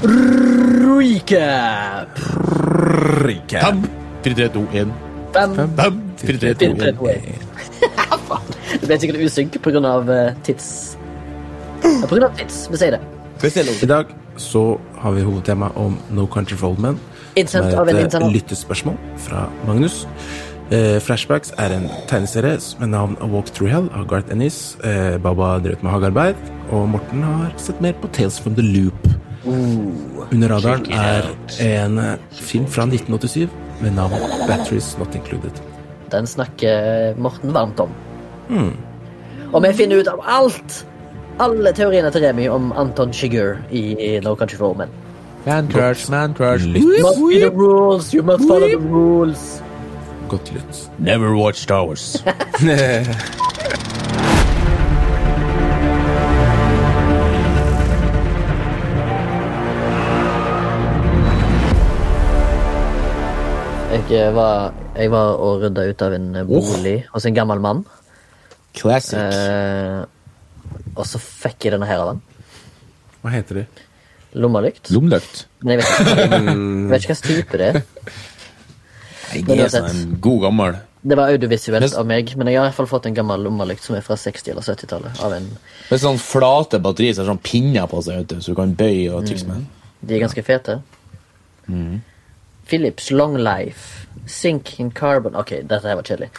Recap! Recap. Fem, fire, tre, to, én. Fem. Fem, fire, tre, to, én. Det ble sikkert usynk på grunn av tids... Ja, av tids, vi sier det. I dag så har vi hovedtema om No Country for Old Men. Som er et lyttespørsmål fra Magnus. Eh, Flashbacks er en tegneserie med navn A Walk Through Hell av Garth Ennis. Eh, Baba drev med hagearbeid, og Morten har sett mer på Tales from the Loop. Under radaren er en eh, film fra 1987 med navn Batteries Not Included. Den snakker Morten varmt om. Og vi finner ut av alt! Alle teoriene til Remi om Anton Shigur i No Country for Old Men. Man crush, man crush. Lytt. Must be the rules, you must follow the rules. Godt lytt. Never watch Star Wars. var, jeg var og rydda ut av en bolig hos en gammel mann. Classic. Eh, og så fikk jeg denne her av han. Hva heter de? Lommelykt. Lommelykt? Men jeg vet ikke, jeg vet ikke hva type det er. Nei, det er sånn en god gammel. Det var audiovisuelt Men- av meg, men jeg har i hvert fall fått en gammel lommelykt som er fra 60- eller 70-tallet. av en... Med sånn flate batterier som har sånn pinner på seg, vet du, så du kan bøye og trikse med. De er ganske fete. Philips Long Life. Sink in Carbon Ok, dette her var kjedelig.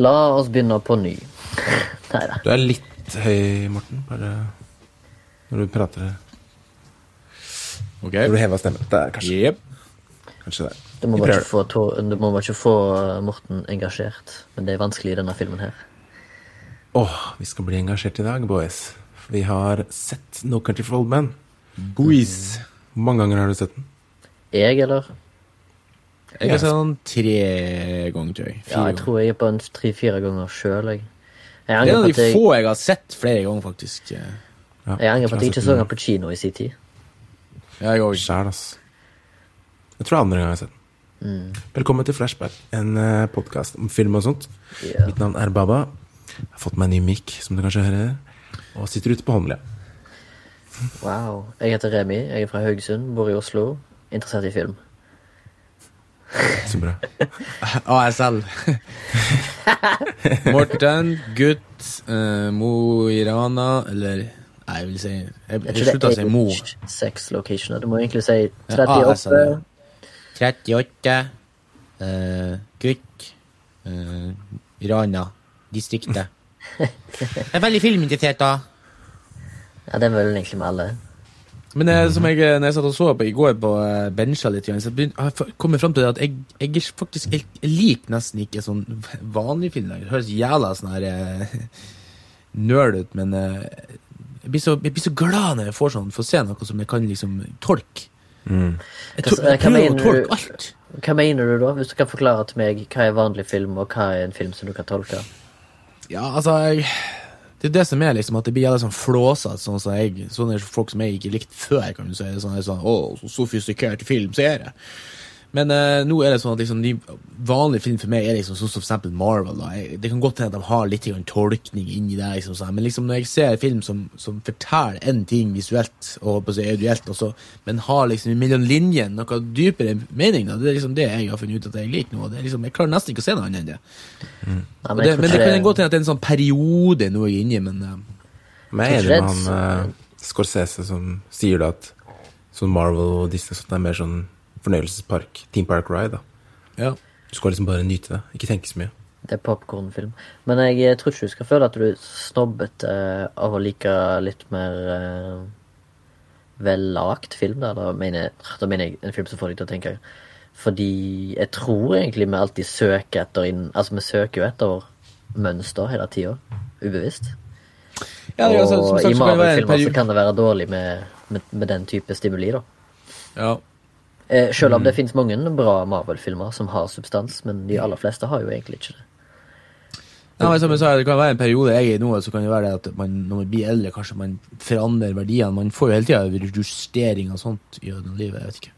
La oss begynne på ny. Nei da. Du er litt høy, Morten, bare når du prater. Ok. Når du hever stemmen. Det er kanskje, Yep. kanskje det. Du må bare ikke få, du må bare ikke få Morten engasjert. Men det er vanskelig i denne filmen her. Åh, vi skal bli engasjert i dag, boys. Vi har sett No Country for Old Men. Boys. Hvor mange ganger har du sett den? Jeg, eller? Jeg har den tre ganger, tror jeg. Ja, jeg tror jeg er på en tre-fire ganger sjøl, Det er en av de jeg, få jeg har sett flere ganger, faktisk. jeg, angrer på at jeg ikke så den på kino i sin tid. Jeg òg. Sjæl, ass. Jeg tror det er andre gang jeg har sett den. Velkommen til Flashback, en uh, podkast om film og sånt. Yeah. Mitt navn er Baba. Jeg har fått meg en ny mic, som du kanskje hører, og sitter ute på Holmlia. Wow. Jeg heter Remi, jeg er fra Haugesund, bor i Oslo. Interessert i film. Så bra. ASL. Morten, gutt, uh, Mo i Rana, eller Nei, jeg vil si Jeg, jeg slutta å det si Mo. sex location? Du må egentlig si 38. ASL. 38. Uh, gutt. Uh, Rana. Distriktet. Jeg er veldig filminteressert, da. Ja, det er vel egentlig med alle. Men eh, som jeg, eh, når jeg satt og så på i går på uh, bencha litt, så har jeg kommet fram til det at jeg, jeg faktisk jeg, jeg liker nesten ikke sånn vanlig film lenger. Høres jævla sånn her nerd ut, men eh, jeg, blir så, jeg blir så glad når jeg får sånn, får se noe som jeg kan liksom tolke. Jeg, Hva- to, jeg prøver å tolke alt. Hva mener du da? Hvis du kan forklare til meg hva er vanlig film, og hva er en film som du kan tolke? Ja, altså jeg, Det er det som er liksom at det blir jævlig sånn flåsete, sånn som jeg, sånne folk som jeg ikke likte før. kan du si, sånn, sånn, å, så sofistikert filmserie. Men uh, nå er det sånn at liksom, de vanlige film for meg er liksom sånn som for eksempel Marvel. Da. Jeg, det kan godt hende at de har litt tolkning inni det, liksom, sånn. men liksom når jeg ser film som, som forteller en ting visuelt og på seg audielt, også, men har liksom mellom linjene noe dypere mening, da. det er liksom det jeg har funnet ut at jeg liker nå. Det er liksom, jeg klarer nesten ikke å se noe annet enn det. Nei, men det, men det kan godt hende at det er en sånn periode nå jeg er inni, men uh, Men jeg er enig med han uh, Scorsese som sier det at sånn Marvel og Disney sånt er mer sånn fornøyelsespark. Team Park Ride, da. ja. Du skal liksom bare nyte det. Ikke tenke så mye. Det er popkornfilm. Men jeg eh, tror ikke du skal føle at du er snobbete eh, av å like litt mer uh, vellagt film. Da. Da, mener, da mener jeg en film som får deg til å tenke. Fordi jeg tror egentlig vi alltid søker etter inn, Altså, vi søker jo etter mønster hele tida. Ubevisst. ja er altså, som og sagt, i Marvel-filmer så kan det være dårlig med, med, med den type stimuli, da. ja. Eh, selv Mm. om det finnes mange bra Marvel-filmer som har substans, men de aller fleste har jo egentlig ikke det. Ja, men som jeg sa, Det kan være en periode jeg er i nå, så kan det være at man, når man blir eldre, kanskje man forandrer verdiene. Man får jo hele tida justering og sånt i livet. jeg vet ikke.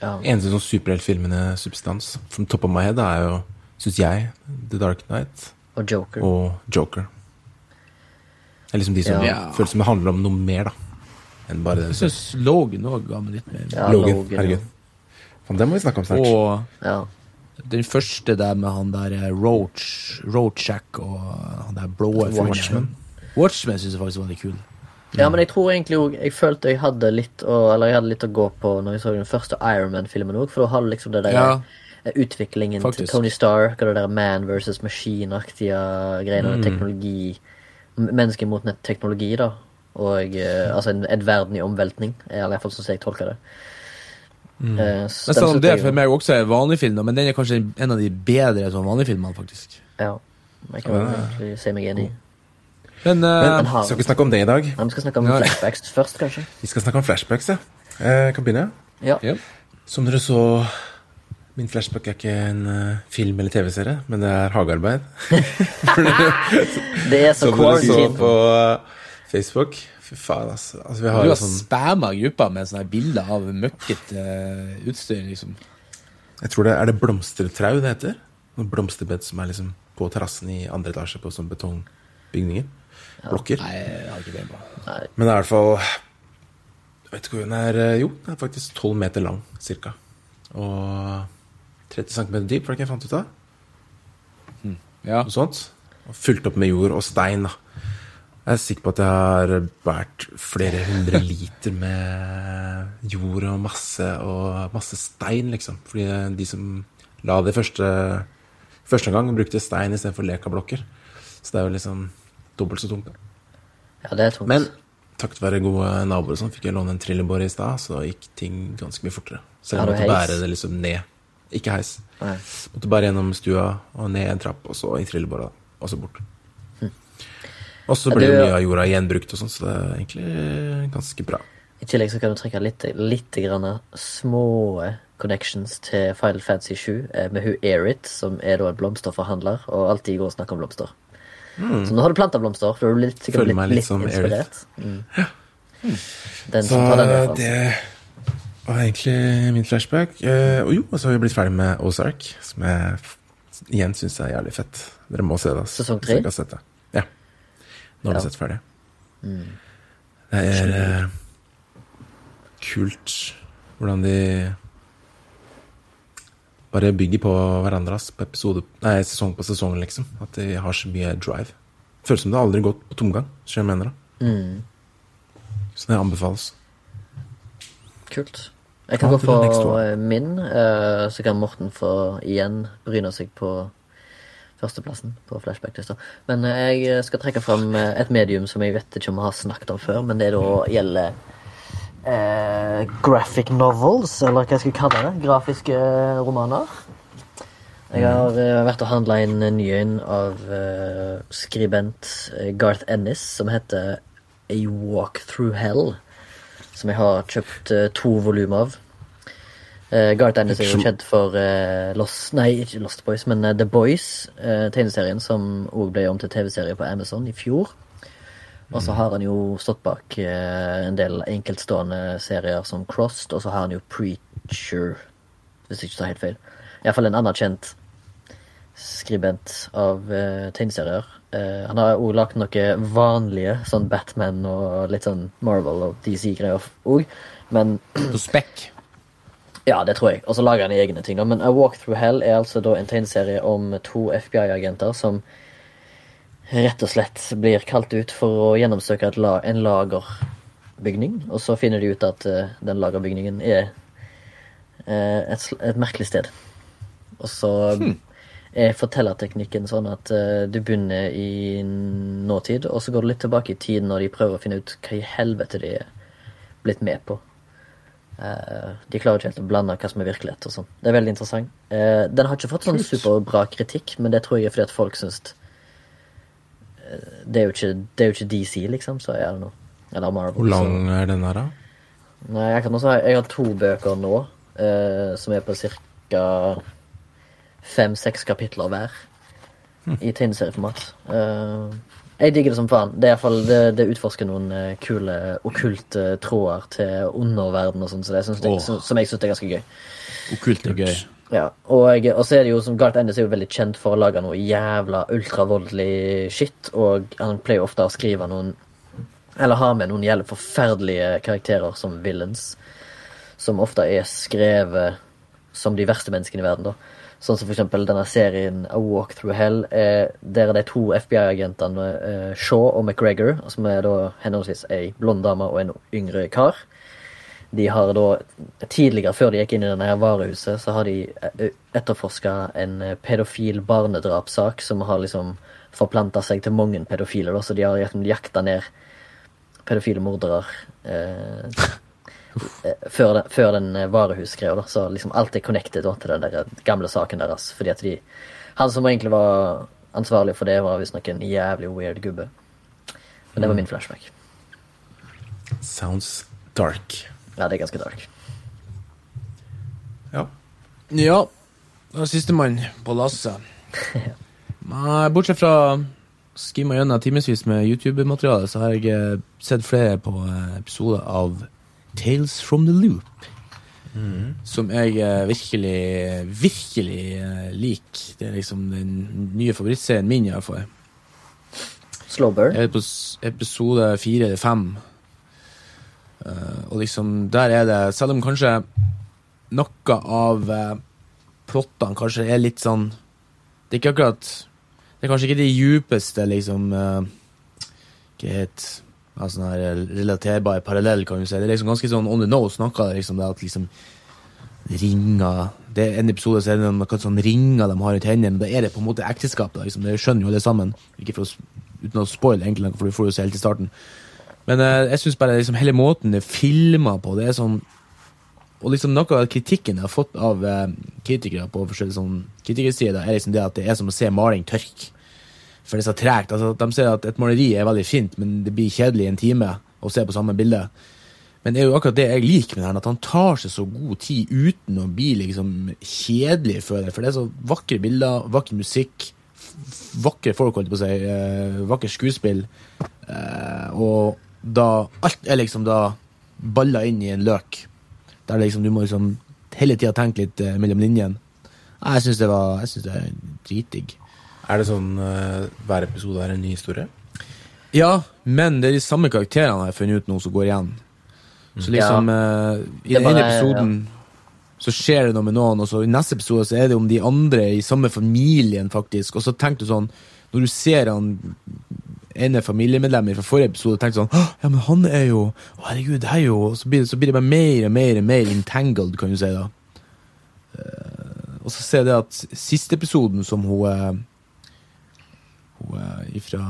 Ja. Eneste sånn superheltfilm med substans from top of my head er jo, syns jeg, The Dark Knight Og Joker. og Joker. Det er liksom de som Ja. føles som det handler om noe mer, da. enn bare det Jeg syns Logan òg ga meg litt mer. Ja, Logan, Logan, herregud. Det må vi snakke om snart. Og Ja. den første der med han der eh, Roach, Roachjack og han der blå Watchman. Watchmen syns jeg faktisk var litt kul. ja, men jeg tror egentlig òg Jeg følte jeg hadde litt å, Eller jeg hadde litt å gå på når jeg så den første Iron Man-filmen òg, for da hadde liksom det der Ja. eh, utviklingen Faktisk. til Tony Stark og det der man versus machine-aktige greiene. Mm. Teknologi Mennesker mot teknologi, da. Og eh, altså en, en verden i omveltning, eller i hvert fall sånn som jeg tolker det. Mm. Eh, så om det jeg for meg også er vanlig film, men den er kanskje en av de bedre sånn vanlige filmene, faktisk. Ja. Jeg kan Ja. egentlig si meg enig i. Men, uh, Men har- vi skal vi snakke om det i dag. Ja, vi skal snakke om Ja. flashbacks først, kanskje. Vi skal snakke om flashbacks, ja. Jeg kan begynne. Ja. ja. Som dere så Min flashback er ikke en uh, film eller TV-serie, men det er hagearbeid. Det er så Som dere så på uh, Facebook. Fy faen, altså. altså vi har Du har sånn spamma gruppa med sånne bilder av møkkete uh, utstyr, liksom. Jeg tror det er det blomstertrau det heter. Noen blomsterbed som er liksom på terrassen i andre etasje på sånn betongbygninger. Blokker. Nei, jeg har ikke det på. Nei, Men det er i hvert fall Jeg vet ikke hvor den er eh, Jo, den er faktisk 12 meter lang, cirka. Og 30 cm dyp, var det ikke jeg fant ut av? Ja. Noe sånt. Og fylt opp med jord og stein, da. Jeg er sikker på at jeg har båret flere hundre liter med jord og masse, og masse stein, liksom. Fordi de som la det første Første gang brukte stein istedenfor lekablokker. Så det er jo liksom dobbelt så tungt. da. ja, det er tungt. Men takket være gode naboer og sånn, fikk jeg låne en trillebår i stad, så gikk ting ganske mye fortere. Selv om jeg måtte bære det liksom ned. Ikke heis. Nei. Måtte bære gjennom stua og ned en trapp, og så i trillebåra, og så bort. Og så blir mye av jorda gjenbrukt og sånn, så det er egentlig ganske bra. I tillegg så kan du trekke litt, litt grann små connections til Final Fantasy 7 eh, med hun Erit, som er da en blomsterforhandler, og alltid går og snakker om blomster. Så nå har du planta blomster, for du er litt, sikkert blitt litt, litt som inspirert. Mm. Den Så den det var egentlig min flashback. Eh, og jo, og så har vi blitt ferdig med Ozark, som jeg igjen syns er jævlig fett. Dere må se det. Sesong tre? Har. Ja. Nå har Ja. vi sett ferdig. Det er eh, kult hvordan de bare bygger på hverandres på episode, nei, sesong på sesong, liksom. At de har så mye drive. Føles som det aldri har gått på tomgang. Så jeg mener det. Mm. Så det anbefales. Kult. Jeg kan Ja, gå for min, eh, så kan Morten få igjen bryne seg på førsteplassen på flashback-lista. Men eh, jeg skal trekke fram eh, et medium som jeg vet ikke om vi har snakket om før, men det da gjelder eh, graphic novels, eller hva jeg skal kalle det. Grafiske romaner. Jeg har uh, vært og handla inn en ny en av uh, skribent eh, Garth Ennis, som heter A Walk Through Hell. Som jeg har kjøpt uh, to volum av. Uh, Garth Ennis er jo kjent for uh, Lost Nei, ikke Lost Boys, men uh, The Boys, tegneserien som òg ble om til TV-serie på Amazon i fjor. Og så har han jo stått bak en del enkeltstående serier som Crossed, og så har han jo Preacher, hvis jeg ikke tar helt feil. Iallfall en anerkjent skribent av tegneserier. Han har òg lagd noe vanlige, sånn Batman og litt sånn Marvel og DC-greier òg. Men spekk. Ja, det tror jeg. Og så lager han egne ting. da. Men A Walk Through Hell er altså da en tegneserie om to FBI-agenter som rett og slett blir kalt ut for å gjennomsøke la en lagerbygning. Og så finner de ut at uh, den lagerbygningen er uh, et, et merkelig sted. Og så er fortellerteknikken sånn at uh, du begynner i nåtid, og så går du litt tilbake i tid når de prøver å finne ut hva i helvete de er blitt med på. Eh, de klarer ikke helt å blande hva som er virkelighet og sånn. Det er veldig interessant. Eh, den har ikke fått sånn superbra kritikk, men det tror jeg er fordi at folk syns eh, det, er jo ikke, det er jo ikke DC, liksom, så er det noe. Eller Marvel. Hvor lang er den her, da? Nei, jeg kan også ha Jeg har to bøker nå, eh, som er på ca. fem-seks kapitler hver. I tegneserieformat. Eh, jeg digger det som faen. Det, er fall, det, det utforsker noen eh, kule okkulte tråder til underverden og sånn, så Åh. som, som jeg syns er ganske gøy. Okkult og gøy. Ja, og, og så er det jo som Garth Ennis er jo veldig kjent for å lage noe jævla ultravoldelig shit, og han pleier ofte å skrive noen Eller ha med noen jævlig forferdelige karakterer som villains. Som ofte er skrevet som de verste menneskene i verden. da. Sånn som for eksempel denne serien A Walk Through Hell. Eh, der er de to FBI-agentene eh, Shaw og McGregor, som er da henholdsvis ei blond dame og en yngre kar. De har da Tidligere, før de gikk inn i denne varehuset, så har de etterforska en eh, pedofil barnedrapssak som har liksom forplanta seg til mange pedofile. Da, så de har liksom jakta ned pedofile mordere eh, eh, før, den, før den eh, varehusgreia. da, Så liksom alt er connected da, til den der gamle saken deres. Fordi at de Han som egentlig var ansvarlig for det, var visstnok en jævlig weird gubbe. Men det var min flashback. Sounds dark. Ja, det er ganske dark. Ja. Ja. Det var sistemann på lasset. Bortsett fra skimma gjennom timevis med YouTube-materiale, så har jeg eh, sett flere på eh, episoder av Tales from the Loop. Som jeg uh, virkelig, virkelig uh, liker. Det er liksom den nye favorittserien min, iallfall. Slowburn? fall. Jeg på episode fire eller fem. Uh, og liksom, der er det Selv om kanskje noe av plottene kanskje er litt sånn Det er ikke akkurat Det er kanskje ikke de djupeste, liksom Hva het sånn her relaterbar parallell, kan du si. Det er liksom ganske sånn on the nose snakka liksom det at liksom ringer Det er en episode så er det noen sånn ringer de har i tennene, men da er det på en måte ekteskap. da, Liksom. Det skjønner jo alle sammen. Ikke for å, uten å spoile, egentlig, for du får jo se helt i starten. Men eh, jeg syns bare liksom hele måten det er filma på, det er sånn Og liksom noe av kritikken jeg har fått av eh, kritikere på forskjellige sånn kritikersider, er liksom det at det er som å se maling tørke. For det er så tregt. Altså, de sier at et maleri er veldig fint, men det blir kjedelig i en time å se på samme bilde. Men det er jo akkurat det jeg liker med den, at han tar seg så god tid uten å bli liksom kjedelig for det. For det er så vakre bilder, vakker musikk, vakre folk, holdt på å si, eh, vakkert skuespill. Eh, og da Alt er liksom da balla inn i en løk. Der liksom du må liksom hele tida tenke litt eh, mellom linjene. Jeg syns det var Jeg synes det er dritdigg. Er det sånn eh, hver episode er en ny historie? Ja, men det er de samme karakterene jeg har funnet ut nå som går igjen. Så liksom eh, I den ene episoden episoden så skjer det noe med noen, og så i neste episode så er det om de andre i samme familien, faktisk. Og så tenker du sånn Når du ser han ene familiemedlemmet fra forrige episode, tenker du sånn Ja, men han er jo Å, herregud, det er jo Og så blir, det, så blir det bare mer og mer og mer entangled, kan du si, da. Eh, og så ser jeg det at siste episoden som hun Hun ifra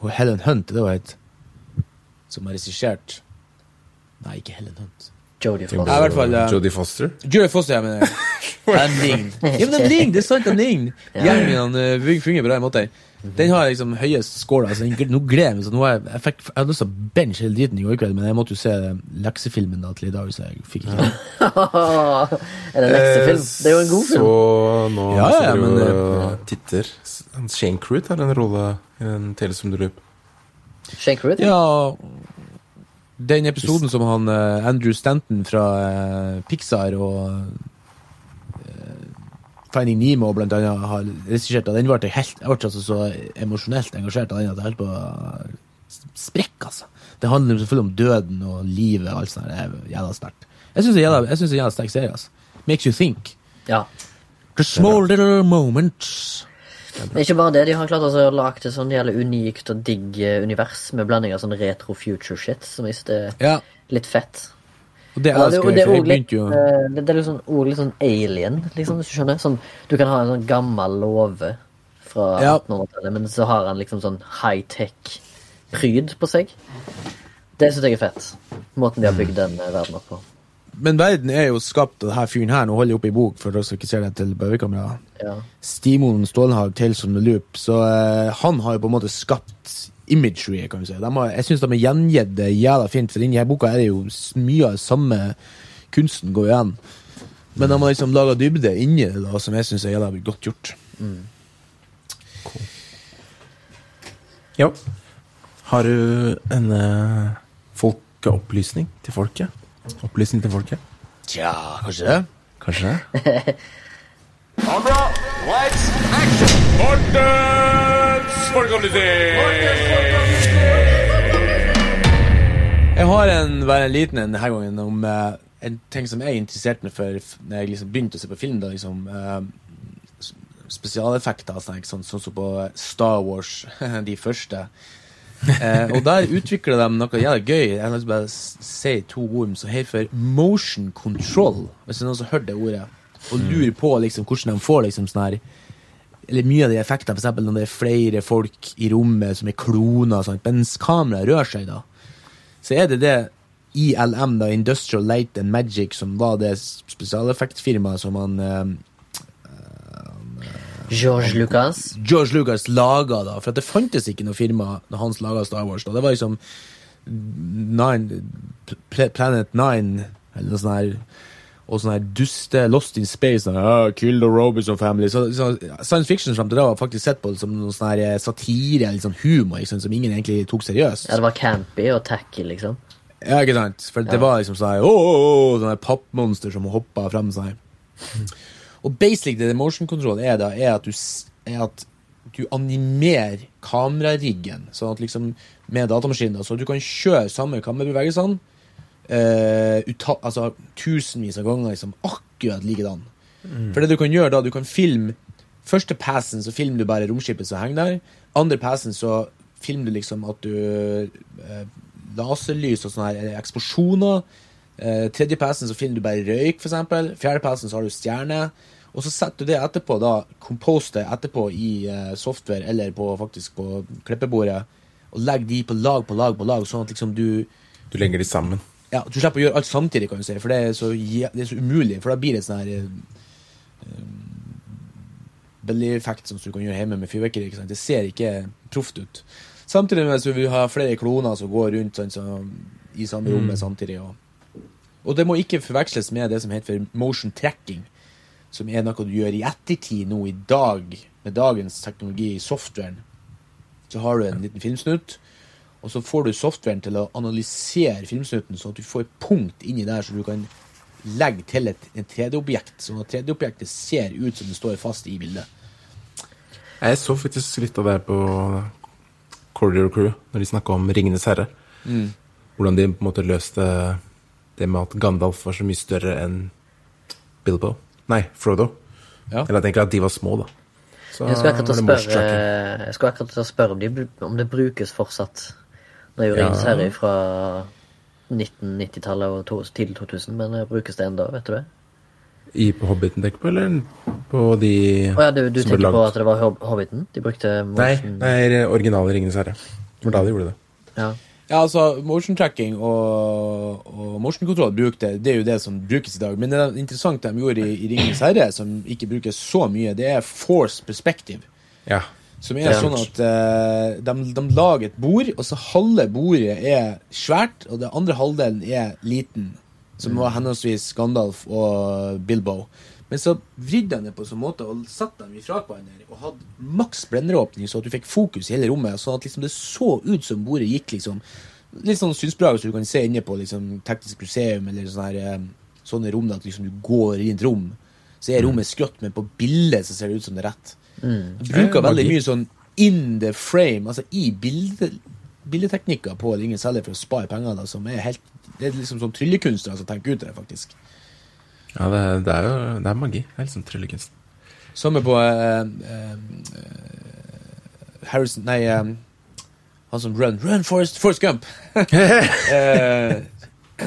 Hun Helen Hunt, det var het. Som har regissert Nei, ikke Helen Hunt. Jodie Foster. Ja, i hvert fall, du eh, Jodie Foster? Jodie Foster, jeg mener. De ligner. Ja, men de ligner! Det er sant, de ligner. Gjengen uh, fungerer på den måten. Den har liksom høyest score. Altså, den- nå gleder jeg meg. Så nå jeg, jeg, fikk, jeg hadde lyst til å benche hele driten i går kveld, men jeg måtte jo se leksefilmen da til i dag, så jeg fikk ikke er det leksefilm? Det er jo en god film. Så nå Ja, ja, men, du og titter. Shane Crute har en rolle i en the Shane Crute? Ja, den episoden som han eh, Andrew Stanton fra eh, Pixar og eh, Finding Nemo blant annet har regissert, og den ble helt, jeg ble altså så emosjonelt engasjert av den at jeg holdt på å sprekke, altså. Det handler selvfølgelig om døden og livet og alt sånt. Det er jævla sterkt. Jeg syns det er jævla- en jævla sterk serie. altså. Makes you think. Ja. The small little moments. Men ikke bare det, de har klart å lage et sånn jævlig unikt og digg eh, univers med blanding av sånn retro future shit, som synes er Ja, litt fett. Og det Ja, det, elsker jeg, det er litt, jo eh, det, det er liksom, også litt sånn alien, liksom, hvis du skjønner. Sånn, du kan ha en sånn gammel låve fra Ja. 1800-tallet, men så har han liksom sånn high-tech pryd på seg. Det syns jeg er fett. Måten de har bygd den verden verdenen opp på. Men verden er jo skapt av denne fyren her. Nå holder jeg opp i bok, for dere som ikke ser det til bauekamera. Ja. Stimon Stålhag, Tales from the Loop. Så eh, han har jo på en måte skapt imagery, kan du si. De har, jeg syns de har gjengitt det jævla fint, for inni her boka er det jo mye av samme kunsten går igjen. Men de har liksom laga dybde inni det, da, som jeg syns er jævla godt gjort. Cool. Ja. Har du en uh, folkeopplysning til folket? Opplysning til folket? Tja, kanskje det? Kanskje det? Kamera, lights, action! Folkeopplysning! Jeg har en, bare en liten en denne gangen om uh, en ting som jeg interesserte meg for når jeg liksom begynte å se på film. da liksom uh, Spesialeffekter, sånn, som sånn, sånn som på Star Wars, de første. uh, og der utvikler de noe jævlig gøy. Jeg å bare si to ord som heter motion control. Hvis noen som har hørt det ordet. Og lurer på liksom, hvordan de får liksom sånn her eller mye av de effektene, eksempel når det er flere folk i rommet som er kloner, sånn, mens kameraet rører seg, da, så er det det ILM, da, Industrial Light and Magic, som var det spesialeffektfirmaet som han eh, George Lucas. George Lucas laga, da. For det fantes ikke noe firma når han laga Star Wars. da. Det var liksom Nine, Planet Nine, eller noe sånt her. Og sånn her duste Lost in Space. Sånne, oh, Kill the Robinson Family. Så, så Science fiction fram til da var faktisk sett på som noen sånne her eh, satire eller sånn humor liksom, som ingen egentlig tok seriøst. Ja, det var campy og tacky, liksom. Ja, ikke sant? For det var liksom sånn oh, oh, åh, sånne pappmonster som hoppa frem sånn. Og basically det motion control er da, er at du, er at du animerer kamerariggen, sånn at liksom med datamaskinen, da, så du kan kjøre samme kamerabevegelsene uta, altså tusenvis av ganger liksom akkurat likedan. For det du kan gjøre da, du kan filme Første passen så filmer du bare romskipet som henger der. Andre passen så filmer du liksom at du eh, Laserlys og sånne her eh, eksplosjoner. Eh, tredje passen så filmer du bare røyk, for eksempel. Fjerde passen så har du stjerne. Og så setter du det etterpå, da, compose det etterpå i software eller på, faktisk på klippebordet, og legger de på lag på lag på lag, sånn at liksom du Du legger de sammen. Ja, Du slipper å gjøre alt samtidig, kan du si, for det er så, det er så umulig. For da blir det sånn her eh, Belly-effekt som du kan gjøre hjemme med fyrverkeri. ikke sant? Det ser ikke proft ut. Samtidig med at vi har flere kloner som går rundt sånn, så, i samme rommet samtidig. Og, og det må ikke forveksles med det som heter motion tracking, som er noe du gjør i ettertid nå i dag, med dagens teknologi i softwaren. Så har du en liten filmsnutt, og så får du softwaren til å analysere filmsnutten, sånn at du får et punkt inni der så du kan legge til et, et 3D-objekt, sånn at 3D-objektet ser ut som det står fast i bildet. Jeg så faktisk litt av det på Corridor Crew, når de snakka om Ringenes herre. Hvordan de på en måte løste det med at Gandalf var så mye større enn Bilbo. Nei, Frodo. Ja. Eller at tenker at de var små, da. Så Jeg skulle akkurat spørre, jeg skulle akkurat spørre om, de, om det brukes fortsatt. Nå er jo Ja. Ringens herre fra 1990-tallet og to, tidlig 2000, men eh, brukes det enda, vet du det? I på Hobbiten, tenker på, eller på de Å ja, du, du som ble tenker på at det var Hob Hobbiten? De brukte motion... Nei, det er originale Ringenes herre. Det var da de gjorde det. Ja. Ja, altså, motion tracking og, og motion control bruk det, det er jo det som brukes i dag. Men det er interessant de gjorde i, i Ringenes herre, som ikke brukes så mye, det er force perspective. Ja. Som er sånn at uh, de, de lager et bord, og så halve bordet er svært, og den andre halvdelen er liten. Som var henholdsvis Gandalf og Bilbo. Men så vridde han det på en sånn måte og satte dem ifra hverandre og hadde maks blenderåpning, så at du fikk fokus i hele rommet. Sånn at liksom det så ut som bordet gikk liksom Litt sånn synsbra som du kan se inne på liksom, Teknisk museum eller sånne, her, eh, sånne rom at liksom, du går inn i et rom. Så er rommet skrått, men på bildet så ser det ut som det er rett. De bruker veldig mye sånn in the frame, altså i bildet bildeteknikker på Ingen selger for å spare penger, da, som er helt Det er liksom sånn tryllekunstnere som tenker ut det, faktisk. ja det, det er jo det er magi. Det er liksom tryllekunst. Samme på eh, eh, Harrison Nei, eh, han som Run Run, Forrest, Forest Gump! eh,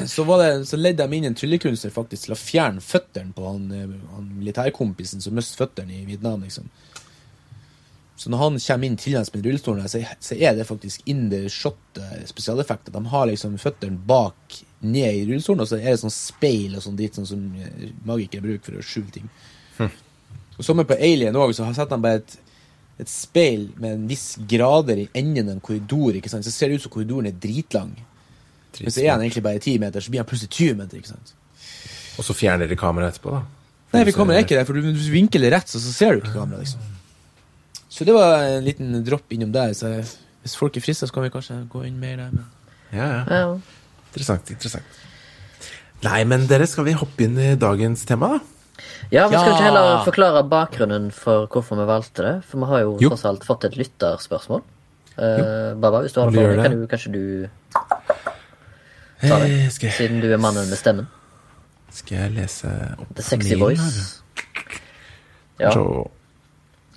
så, var det, så ledde de inn en tryllekunstner faktisk til å fjerne føttene på han, eh, han militærkompisen som mistet føttene i Vietnam. liksom. Så når han kommer inn til med rullestolen, så, så er det faktisk in the shot eh, spesialeffekter. De har liksom føttene bak ned i rullestolen, og så er det sånn speil og sånn dritt sånn som eh, magikere bruker for å skjule ting. Og Samme på Alien òg, så har setter han bare et, et speil med en viss grader i enden av en korridor. ikke sant? Så ser det ut som korridoren er dritlang. Men så er han egentlig bare 10 meter, så blir han plutselig 20 meter. ikke sant? Og så fjerner de kameraet etterpå, da. Nei, vi kommer ikke der, for du- vinkler det rett, så, så ser du ikke kameraet. liksom. Så det var en liten dropp innom der. så Hvis folk er frista, så kan vi kanskje gå inn mer der. Men... Ja, ja. ja. Interessant. interessant. Nei, men dere, skal vi hoppe inn i dagens tema, da? Ja, vi skal ja. ikke heller forklare bakgrunnen for hvorfor vi valgte det? For vi har jo, Jo. tross alt fått et lytterspørsmål. Uh, Baba, hvis du har det for deg, kan du, kanskje du Ta det. Eh, Siden du er mannen med stemmen. skal jeg lese opp The Sexy mailen Voice. her? Ja. Så,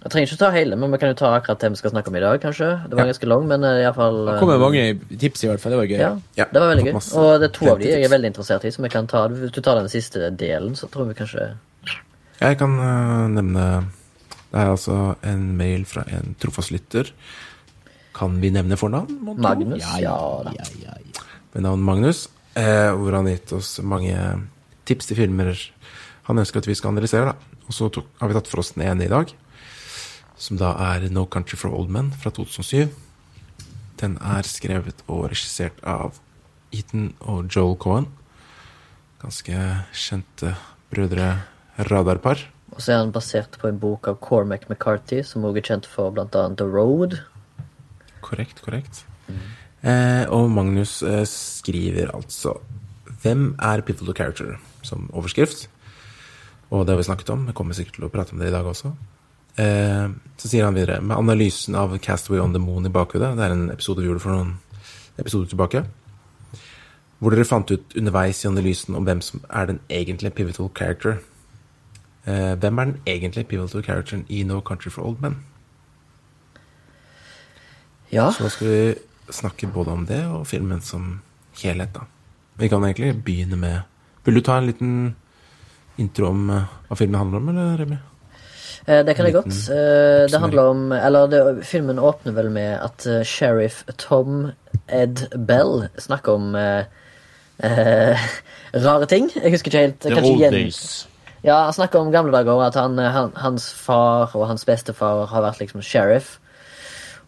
Jeg trenger ikke ta hele, men vi kan jo ta akkurat det vi skal snakke om i dag, kanskje. Det var ganske lang, men uh, iallfall Det kommer mange tips, i hvert fall. Det var gøy. Ja, Ja, det var veldig gøy. Og det er to av de jeg er veldig interessert i, som jeg kan ta. Hvis du tar den siste delen, så tror vi kanskje jeg kan uh, nevne Det er altså en mail fra en trofast lytter. Kan vi nevne fornavn? Magnus. Ja, Ja, ja, da. ja, ja, ja. Med navn Magnus. Eh, hvor han har gitt oss mange tips til filmer han ønsker at vi skal analysere. da. Og så tok, har vi tatt for oss den ene i dag, som da er No Country for Old Men fra 2007. Den er skrevet og regissert av Ethan og Joel Cohen. Ganske kjente brødre radarpar. Og så er han basert på en bok av Cormac McCarthy, som også er kjent for annet The Road. Korrekt, korrekt. Eh, og Magnus eh, skriver altså Hvem er pivotal character? som overskrift. Og det har vi snakket om. Vi kommer sikkert til å prate om det i dag også. Eh, så sier han videre med analysen av Castaway on the Moon i bakhodet. Det er en episode vi gjorde for noen episoder tilbake. Hvor dere fant ut underveis i analysen om hvem som er den egentlige pivotal character. Eh, hvem er den egentlige pivotal characteren i No Country for Old Men? Ja, Så skal vi snakke både om det og filmen som helhet, da. Vi kan egentlig begynne med Vil du ta en liten intro om eh, hva filmen handler om, eller, Remi? Eh, det kan jeg godt. Eh, Det handler om Eller det, filmen åpner vel med at eh, sheriff Tom Ed Bell snakker om eh, eh, rare ting. Jeg husker ikke helt. The kanskje old days. Ja, han snakker om gamle dager, at han, han, hans far og hans bestefar har vært liksom sheriff.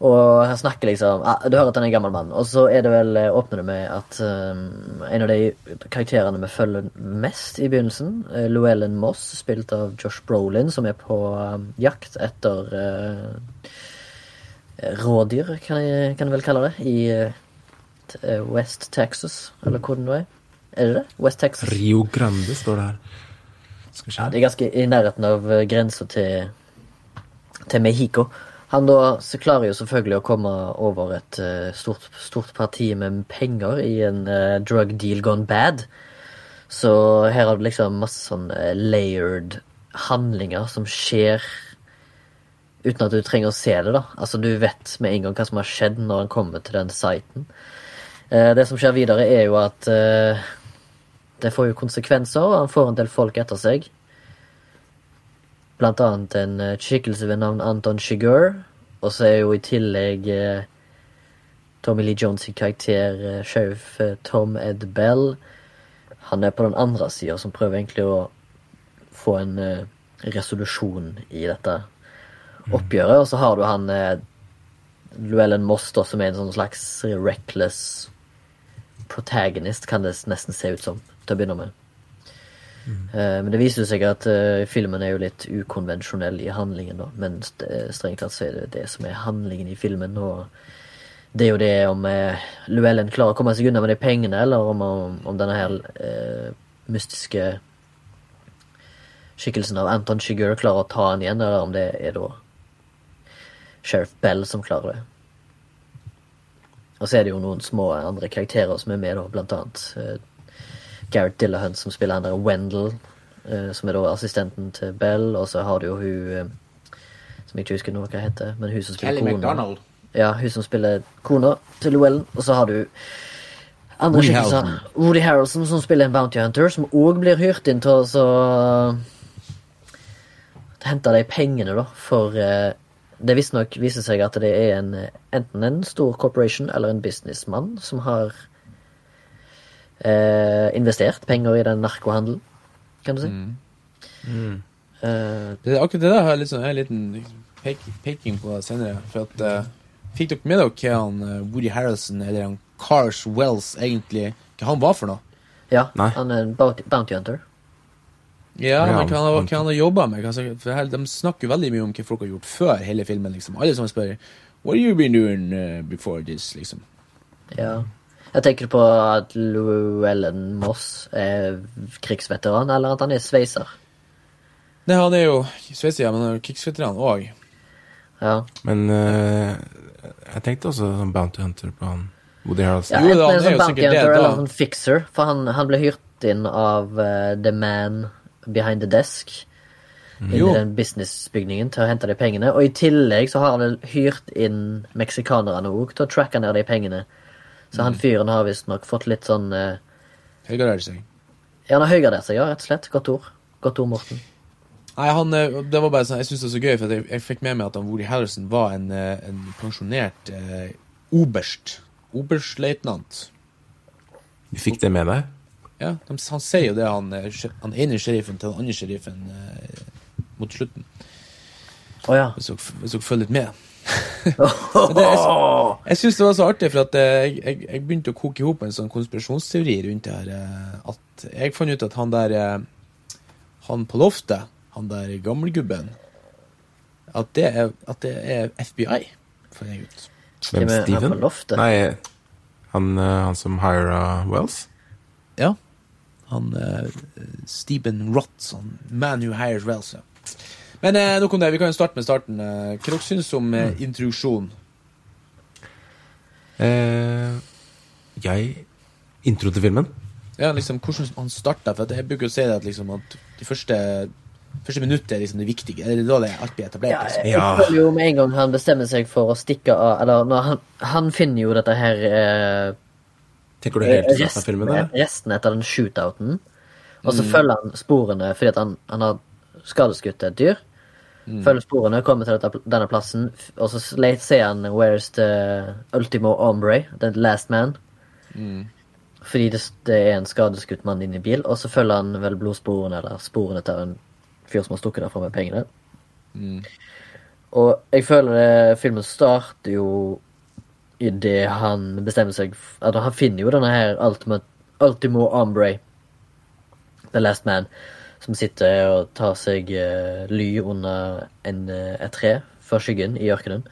Og han snakker liksom ah, Du hører at han er en gammel mann. Og så er det vel eh, åpner det med at um, en av de karakterene vi følger mest i begynnelsen, uh, Llewellyn Moss, spilt av Josh Brolin, som er på um, jakt etter uh, rådyr, kan jeg, kan jeg vel kalle det, i uh, West Texas, eller hvor det nå er. Er det det? West Texas? Rio Grande står det her. Skal vi Ja, se. det er ganske i nærheten av eh, grensa til, til Mexico. Han da så klarer jo selvfølgelig å komme over et eh, stort, stort parti med penger i en eh, drug deal gone bad. Så her har du liksom masse sånn layered handlinger som skjer uten at du trenger å se det, da. Altså, du vet med en gang hva som har skjedd når han kommer til den siten. Eh, det som skjer videre, er jo at det får jo konsekvenser, og han får en del folk etter seg. Blant annet en eh, skikkelse ved navn Anton Chigurh. Og så er jo i tillegg eh, Tommy Lee Jones karakter, eh, sheriff eh, Tom Ed Bell. Han er på den andre sida, som prøver egentlig å få en resolusjon i dette oppgjøret. Og så har du han Luellen Moss, som er en sånn slags reckless protagonist, kan det nesten se ut som, til å begynne med. Eh, men det viser seg at eh, filmen er jo litt ukonvensjonell i handlingen, da. Men eh, strengt tatt så er det det som er handlingen i filmen. Og det er jo det om Llewellyn klarer å komme seg unna med de pengene, eller om, om, denne her eh, mystiske skikkelsen av Anton Shigur klarer å ta han igjen, eller om det er da Sheriff Bell som klarer det. Og så er det jo noen små andre karakterer som er med, da, blant annet Gareth Dillahunt som spiller han der Wendell, eh, som er da assistenten til Bell, og så har du jo hun eh, som jeg ikke husker noe hva heter, men hun som spiller Kelly kona. Ja, hun som spiller kona til Llewellyn, og så har du andre Woody skikkelser. Woody Harrelson som spiller en bounty hunter, som òg blir hyrt inn til å hente de pengene, da, for eh, det visstnok viser seg at det er en, eh, enten en stor corporation eller en businessmann som har eh, investert penger i den narkohandelen, kan du si. Eh, Det, akkurat det der har jeg har en liten pek, peking på senere. For at uh, Fikk dere med dere hva han eh, Woody Harrelson eller han Cars Wells egentlig Hva han var for noe? ja, Nei. han er en bounty, hunter. Ja, men hva han, hva han har jobba med? For her, de snakker veldig mye om hva folk har gjort før hele filmen. liksom Alle som spør What have you been doing before this? liksom Ja. Jeg tenker på at Llewellyn Moss er krigsveteran, eller at han er sveiser. Nei, Han er jo sveiser, ja, men han er krigsveteran òg. Ja. Men uh, jeg tenkte også som Bounty Hunter på han Woody Harrelson. Ja, Jo, da, han er sånn jo sikkert det, eller da. en sånn fixer, for han, han ble hyrt inn av uh, the man behind the desk. Inn i den businessbygningen til å hente de pengene. Og i tillegg så har han hyrt inn meksikanerne òg til å tracke ned de pengene. Så Mm. han fyren har visstnok fått litt sånn uh, Helgardert seg. Ja, han har høygradert seg, ja, rett og slett. Godt ord. Godt ord, Morten. Nei, han, eh, det var bare sånn, Jeg syns det er så gøy, for jeg, jeg fikk med meg at han Woody Harrison var en, eh, en pensjonert eh, oberst. Oberstløytnant. Du fikk det med deg? Ja, de, han sier jo det, han, eh, han ene sheriffen til den andre sheriffen eh, mot slutten. Å ja. Hvis dere følger litt med. Det, jeg jeg syns det var så artig, for at eh, jeg, jeg, jeg begynte å koke i hop en sånn konspirasjonsteori rundt det her. eh, At jeg fant ut at han der eh, Han på loftet, han der gammelgubben At det er, at det er FBI, fant jeg ut. Hvem? Hvem er han på loftet? Nei, han, han som hira Wells? Ja. Han uh, Stephen Rotson, man who hires Wells. Ja. Men eh, nok om det. Vi kan jo starte med starten. Eh, Hva dere syns om eh, introduksjon? Eh, jeg Intro til filmen? Ja, liksom, hvordan han starta. For jeg bruker å si det at, liksom, at de første, første minuttet er liksom det viktige. Eller da det alt blir etablert. Ja, liksom. jeg Ja. føler jo med en gang han bestemmer seg for å stikke av Eller når han, han finner jo dette her eh, Tenker du helt til starten av filmen? eller? restene etter den shootouten. Og så følger han sporene fordi at han, han har skadeskutt et dyr. Følger sporene, kommer til dette, denne plassen, og så ser han 'Where's the ultimo Ombre?' the last man. Fordi det, det er en skadeskutt mann inne i bil, og så følger han vel blodsporene eller sporene til en fyr som har stukket derfra med pengene. Og jeg føler det, filmen starter jo idet han bestemmer seg at Han finner jo denne her ultimo Ombre, the last man, som sitter og tar seg uh, ly under en, eh, et tre for skyggen i ørkenen.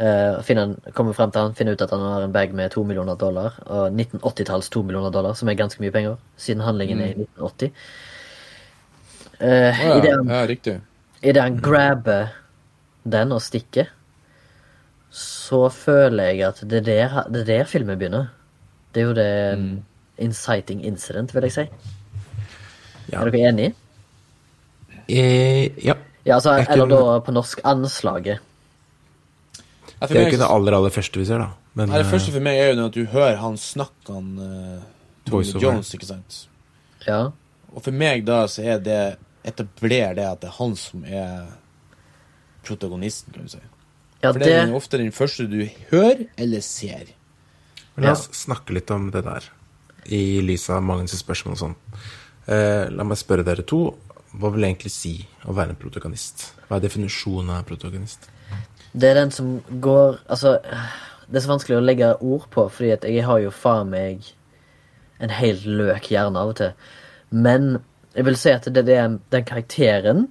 Uh, han, kommer frem til han, finner ut at han har en bag med to millioner dollar. Og 1980-talls to millioner dollar, som er ganske mye penger, siden handlingen er i 1980. Uh, Å, i det ja, han ja, riktig. Idet han grabber den og stikker, så føler jeg at det er der, det er der filmen begynner. Det er jo det inciting incident, vil jeg si. Ja. Er dere enige? Eh, ja. Ja, altså, eller kunne- da på norsk anslaget. Ja, Det er jo ikke det aller, aller første vi ser, da. Men Nei, det eh, første for meg er jo at du hører han snakke han uh, Tony Jones, ikke sant? Ja. Og for meg da så er det etablerer det at det er han som er protagonisten, kan du si. ja For det er det jo ofte den første du hører eller ser. Men La oss snakke litt om det der, i lys av Magnus' spørsmål og sånn. Eh, la meg spørre dere to. Hva vil det egentlig si å være en protagonist? Hva er definisjonen av protagonist? Det er den som går Altså, det er så vanskelig å legge ord på, fordi at jeg har jo faen meg en helt løk hjerne av og til. Men jeg vil si at det er den karakteren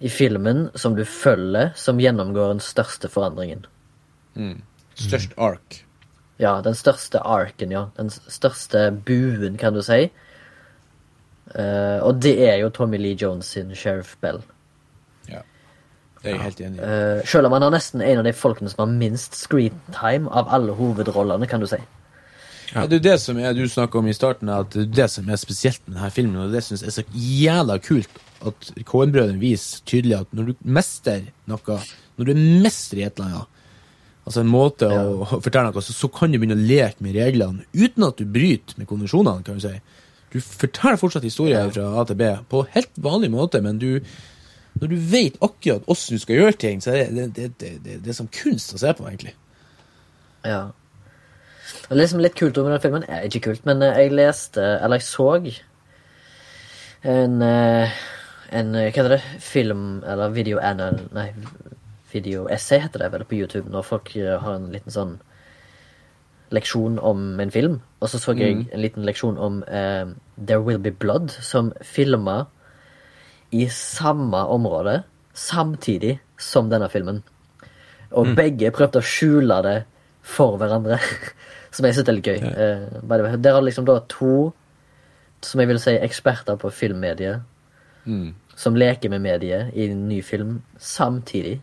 i filmen som du følger, som gjennomgår den største forandringen. Størst ark. Ja, den største arken, ja. Den største buen, kan du si. Eh, og det er jo Tommy Lee Jones sin Sheriff Bell. Ja. Det er jeg helt enig i. Uh, selv om han er nesten en av de folkene som har minst screentime av alle hovedrollene, kan du si. Ja. Det er det som er, du snakka om i starten, at det er det som er spesielt med denne filmen, og det syns jeg er så jævla kult at Coen-brødrene viser tydelig at når du mester noe, når du er mester i et eller annet, altså en måte å, å fortelle noe, så, så kan du begynne å leke med reglene uten at du bryter med konvensjonene, kan du si. Du forteller fortsatt historier fra A til B på helt vanlig måte, men du når du vet akkurat åssen du skal gjøre ting, så er det, det, det, det, det er som kunst å se på, egentlig. Ja. Og er liksom litt kult om den filmen er ikke kult, men eh, jeg leste, eller jeg så en, eh, en eh, Hva heter det? Film eller video. Nei, video-essay heter det vel på YouTube, når folk har en liten sånn leksjon om en film. Og så så jeg en liten leksjon om uh, There Will Be Blood, som filma i samme område samtidig som denne filmen. Og begge prøvde å skjule det for hverandre. som jeg syns er litt gøy. Eh, by the. Der har liksom da to, som jeg vil si, eksperter på filmmediet, som leker med mediet i en ny film samtidig.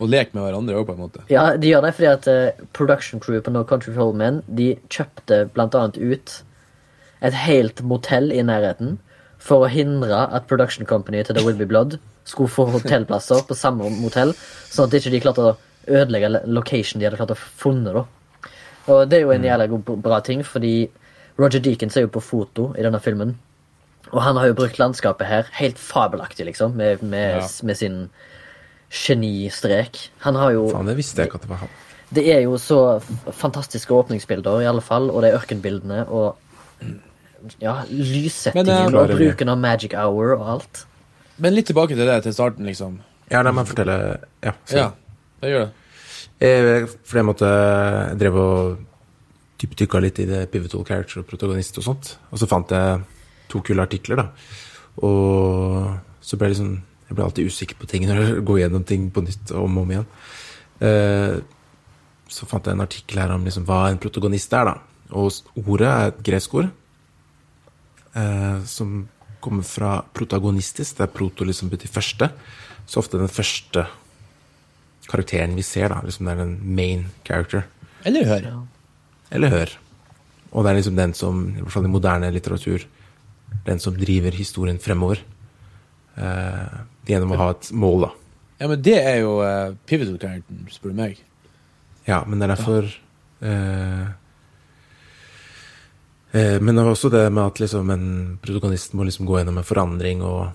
Og leke med hverandre òg, på en måte. Ja, de gjør det fordi at uh, production crew på No Country for Old Men de kjøpte blant annet ut et helt motell i nærheten for å hindre at production company til The Will Be Blood skulle få hotellplasser på samme motell, sånn at de ikke klarte å ødelegge location de hadde klart å funne. da. Og det er jo en jævla god, bra ting, fordi Roger Deakins er jo på foto i denne filmen. Og han har jo brukt landskapet her helt fabelaktig, liksom, med, med, Ja. med sin genistrek. Han har jo Faen, det visste jeg ikke at det var han. det er jo så fantastiske åpningsbilder, i alle fall, og de ørkenbildene og ja, lyssettingen eh, og bruken av magic hour og alt. Men litt tilbake til det til starten, liksom. Ja, la meg fortelle Ja. sorry. Ja, det gjør det. Jeg, For jeg måtte Jeg drev og dypdykka litt i det pivotal character og protagonist og sånt. Og så fant jeg to kule artikler, da. Og så ble jeg liksom Jeg blir alltid usikker på ting når jeg går gjennom ting på nytt om og om igjen. Eh, Så fant jeg en artikkel her om liksom hva en protagonist er, da. Og ordet er et gresk ord eh, som kommer fra protagonistisk. Det er proto liksom betyr første. Så ofte den første karakteren vi ser, da. Liksom det er den main character. Eller hør. Eller hør. Og det er liksom den som, i hvert fall i moderne litteratur, den som driver historien fremover. Eh, gjennom å ha et mål, da. Ja, men det er jo uh, pivotal character, spør du meg. Ja, men det er derfor ja. uh, uh, Men det er også det med at liksom en protagonist må liksom gå gjennom en forandring og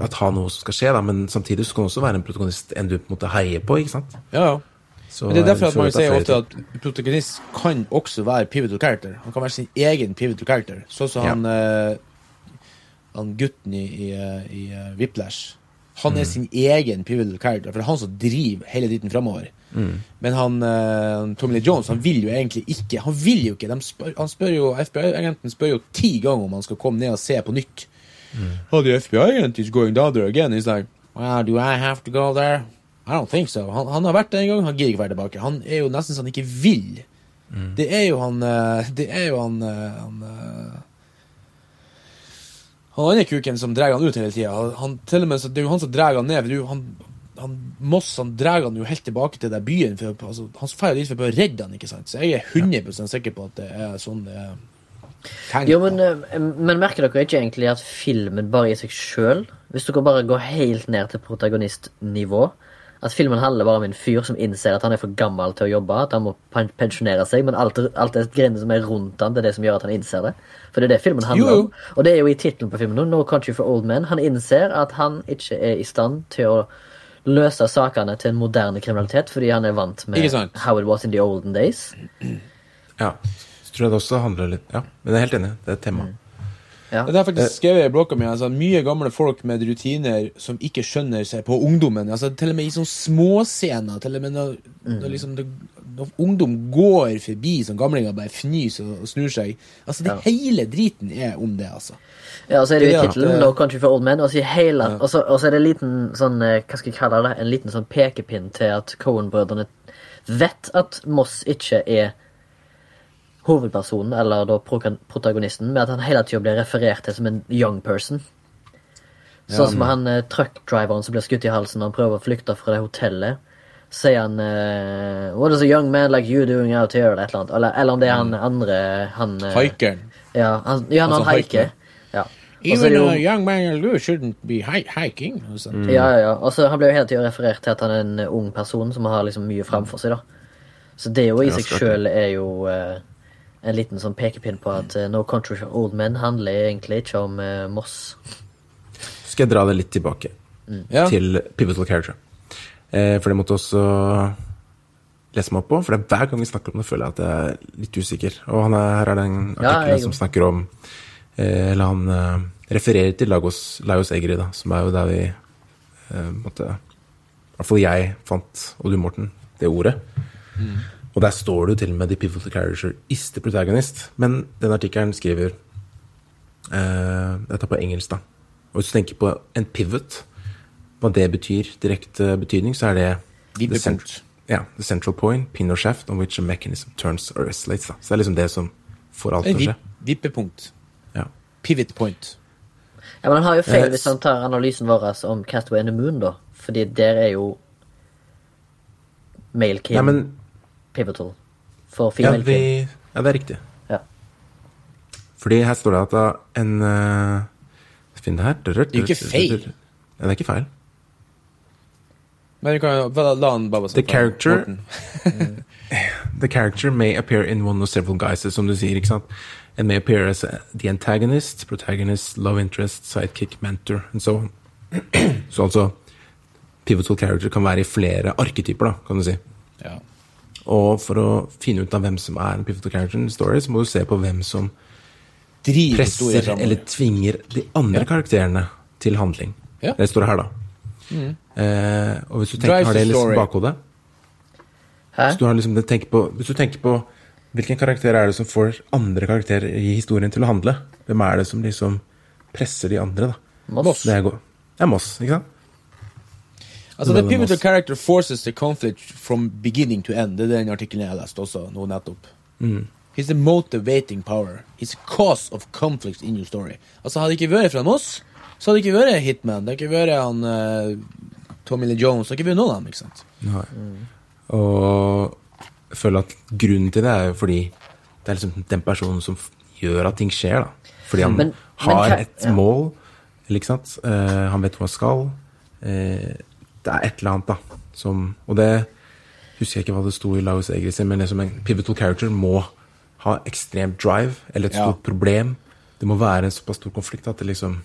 at ha noe som skal skje, da. Men samtidig så kan det også være en protagonist en du på en måte heier på, ikke sant? Ja, ja. Så Men det er derfor at man er sier ofte at protagonist kan også være pivotal character. Han kan være sin egen pivotal character. Sånn som Ja. han, eh, han gutten i, i, eh, i eh, Whiplash. Han Mm. er sin egen pivotal character, for det er han som driver hele dritten framover. Mm. Men han uh, Tommy Lee Jones han vil jo egentlig ikke Han vil jo ikke. De spør, han spør jo, FBI-agenten spør jo ti ganger om han skal komme ned og se på nytt. Mm. Oh, the FBI agent is going down there again. He's like, well, do I have to go there? I don't think so. Han, han har vært der en gang, han gidder ikke være tilbake. Han er jo nesten så han ikke vil. Det er jo han Det er jo han Han, han andre kuken som drar han ut hele tida. Det er jo han som drar han ned. jo Han, han, Moss han drar han jo helt tilbake til den byen. For, altså, han drar dit for å redde han, ikke sant? Så jeg er 100% sikker på at det er sånn det er. Jo, men, eh, men merker dere ikke egentlig at filmen bare i seg sjøl Hvis dere bare går helt ned til protagonistnivå At filmen handler bare om en fyr som innser at han er for gammel til å jobbe, at han må pensjonere seg, men alt, alt det greiene som er rundt han, det er det som gjør at han innser det. For det er det filmen handler Jo, om. Og det er jo i tittelen på filmen nå, No Country for Old Men. Han innser at han ikke er i stand til å løse sakene til en moderne kriminalitet, fordi han er vant med how it was in the olden days. Ja. Så tror jeg det også handler litt Ja, men jeg er helt enig. Det er et tema. Ja. Det har faktisk skrevet i blokka mi. Altså, mye gamle folk med rutiner som ikke skjønner seg på ungdommen. Altså, til og med i sånne småscener. Til og med når, når, liksom når ungdom går forbi som gamlinger bare fnyser og, og snur seg. Altså, det Ja. hele driten er om det, altså. Ja, og så er det jo tittelen ja, No Country for Old Men, og så, hele, ja. og, så, og så er det en liten sånn eh, Hva skal jeg kalle det? En liten sånn pekepinn til at Cohen-brødrene vet at Moss ikke er hovedpersonen, eller da protagonisten, med at han hele tida blir referert til som en young person. Sånn som han eh, truckdriveren som blir skutt i halsen når han prøver å flykte fra det hotellet. Sier han eh, What is a young man like you doing out here? Eller et eller annet. Eller, eller om det er han andre han, eh, Haikeren. Ja, han, ja, han, Altså, han hiker. Ja. Even jo- a young man like you shouldn't be hi hiking. og sånt. Ja, ja, ja. Også, Han blir jo hele tida referert til at han er en ung person som har liksom mye framfor seg. da Så det jo i seg sjøl er jo eh, en liten sånn pekepinn på at uh, No Country for Old Men handler egentlig ikke om uh, Moss. Så skal jeg dra det litt tilbake mm. til pivotal character. Eh, for det måtte også lese meg opp på, for det er hver gang vi snakker om det, føler jeg at jeg er litt usikker. Og han er, her er det en Ja, jeg som snakker om eh, Eller han eh, refererer til Lagos, Lagos Egri, da, som er jo der vi eh, måtte I hvert fall jeg fant, og du Morten, det ordet. Og der står det jo til og med 'The pivotal character is the protagonist'. Men den artikkelen skriver uh, Dette er på engelsk, da. Og hvis du tenker på en pivot, hva det betyr, direkte betydning, så er det the, cent ja, the central point, pin or shaft, on which a mechanism turns or oscillates. Da. Så det er liksom det som får alt til å skje. vippepunkt. Ja. Pivot point. Ja, Men han har jo feil hvis han tar analysen vår om Catway and the Moon, da. Fordi der er jo male king. Nei, men pivotal for ja, vi, ja, det er riktig. Ja. Fordi her står det at da en uh, Finn det her. Det er jo ikke feil. Ja, det er ikke feil. Men du kan jo la- la han bare The character- The character may appear in one of several guises, som du sier, ikke sant? And may appear as the antagonist, protagonist, love interest, sidekick, mentor, and so on. Så altså Pivotal character kan være i flere arketyper, da, kan du si. Ja. Og for å finne ut av hvem som er en pivotal character in the story, så må du se på hvem som Driver presser eller tvinger de andre Ja. karakterene til handling. Ja. Det står her, da. Eh, og hvis du tenker, har det liksom bakhodet Hæ? hvis du, har liksom, det- tenker på, hvis du tenker på hvilken karakter er det som får andre karakterer i historien til å handle? Hvem er det som liksom presser de andre, da? Moss. Er, det er Moss, ikke sant? Altså, The pivotal character forces the conflict from beginning to end. Det er den artikkelen jeg har lest også nå nettopp. Mm. He's the motivating power. He's a cause of conflict in your story. Altså, Hadde det ikke vært fra oss, så hadde det ikke vært Hitman. Det hadde ikke vært han uh, Tommy Lee Jones. Det hadde ikke vært noen av dem. ikke sant? Nei. Og jeg føler at grunnen til det er jo fordi det er liksom den personen som gjør at ting skjer, da. Fordi han Men- har men, et ja. mål, ikke sant. Uh, han vet hvor han skal. Eh, det er et eller annet, da. Som, og det husker jeg ikke hva det sto i Laus Egris, men liksom en pivotal character må ha ekstremt drive, eller et Ja. stort problem. Det må være en såpass stor konflikt at det liksom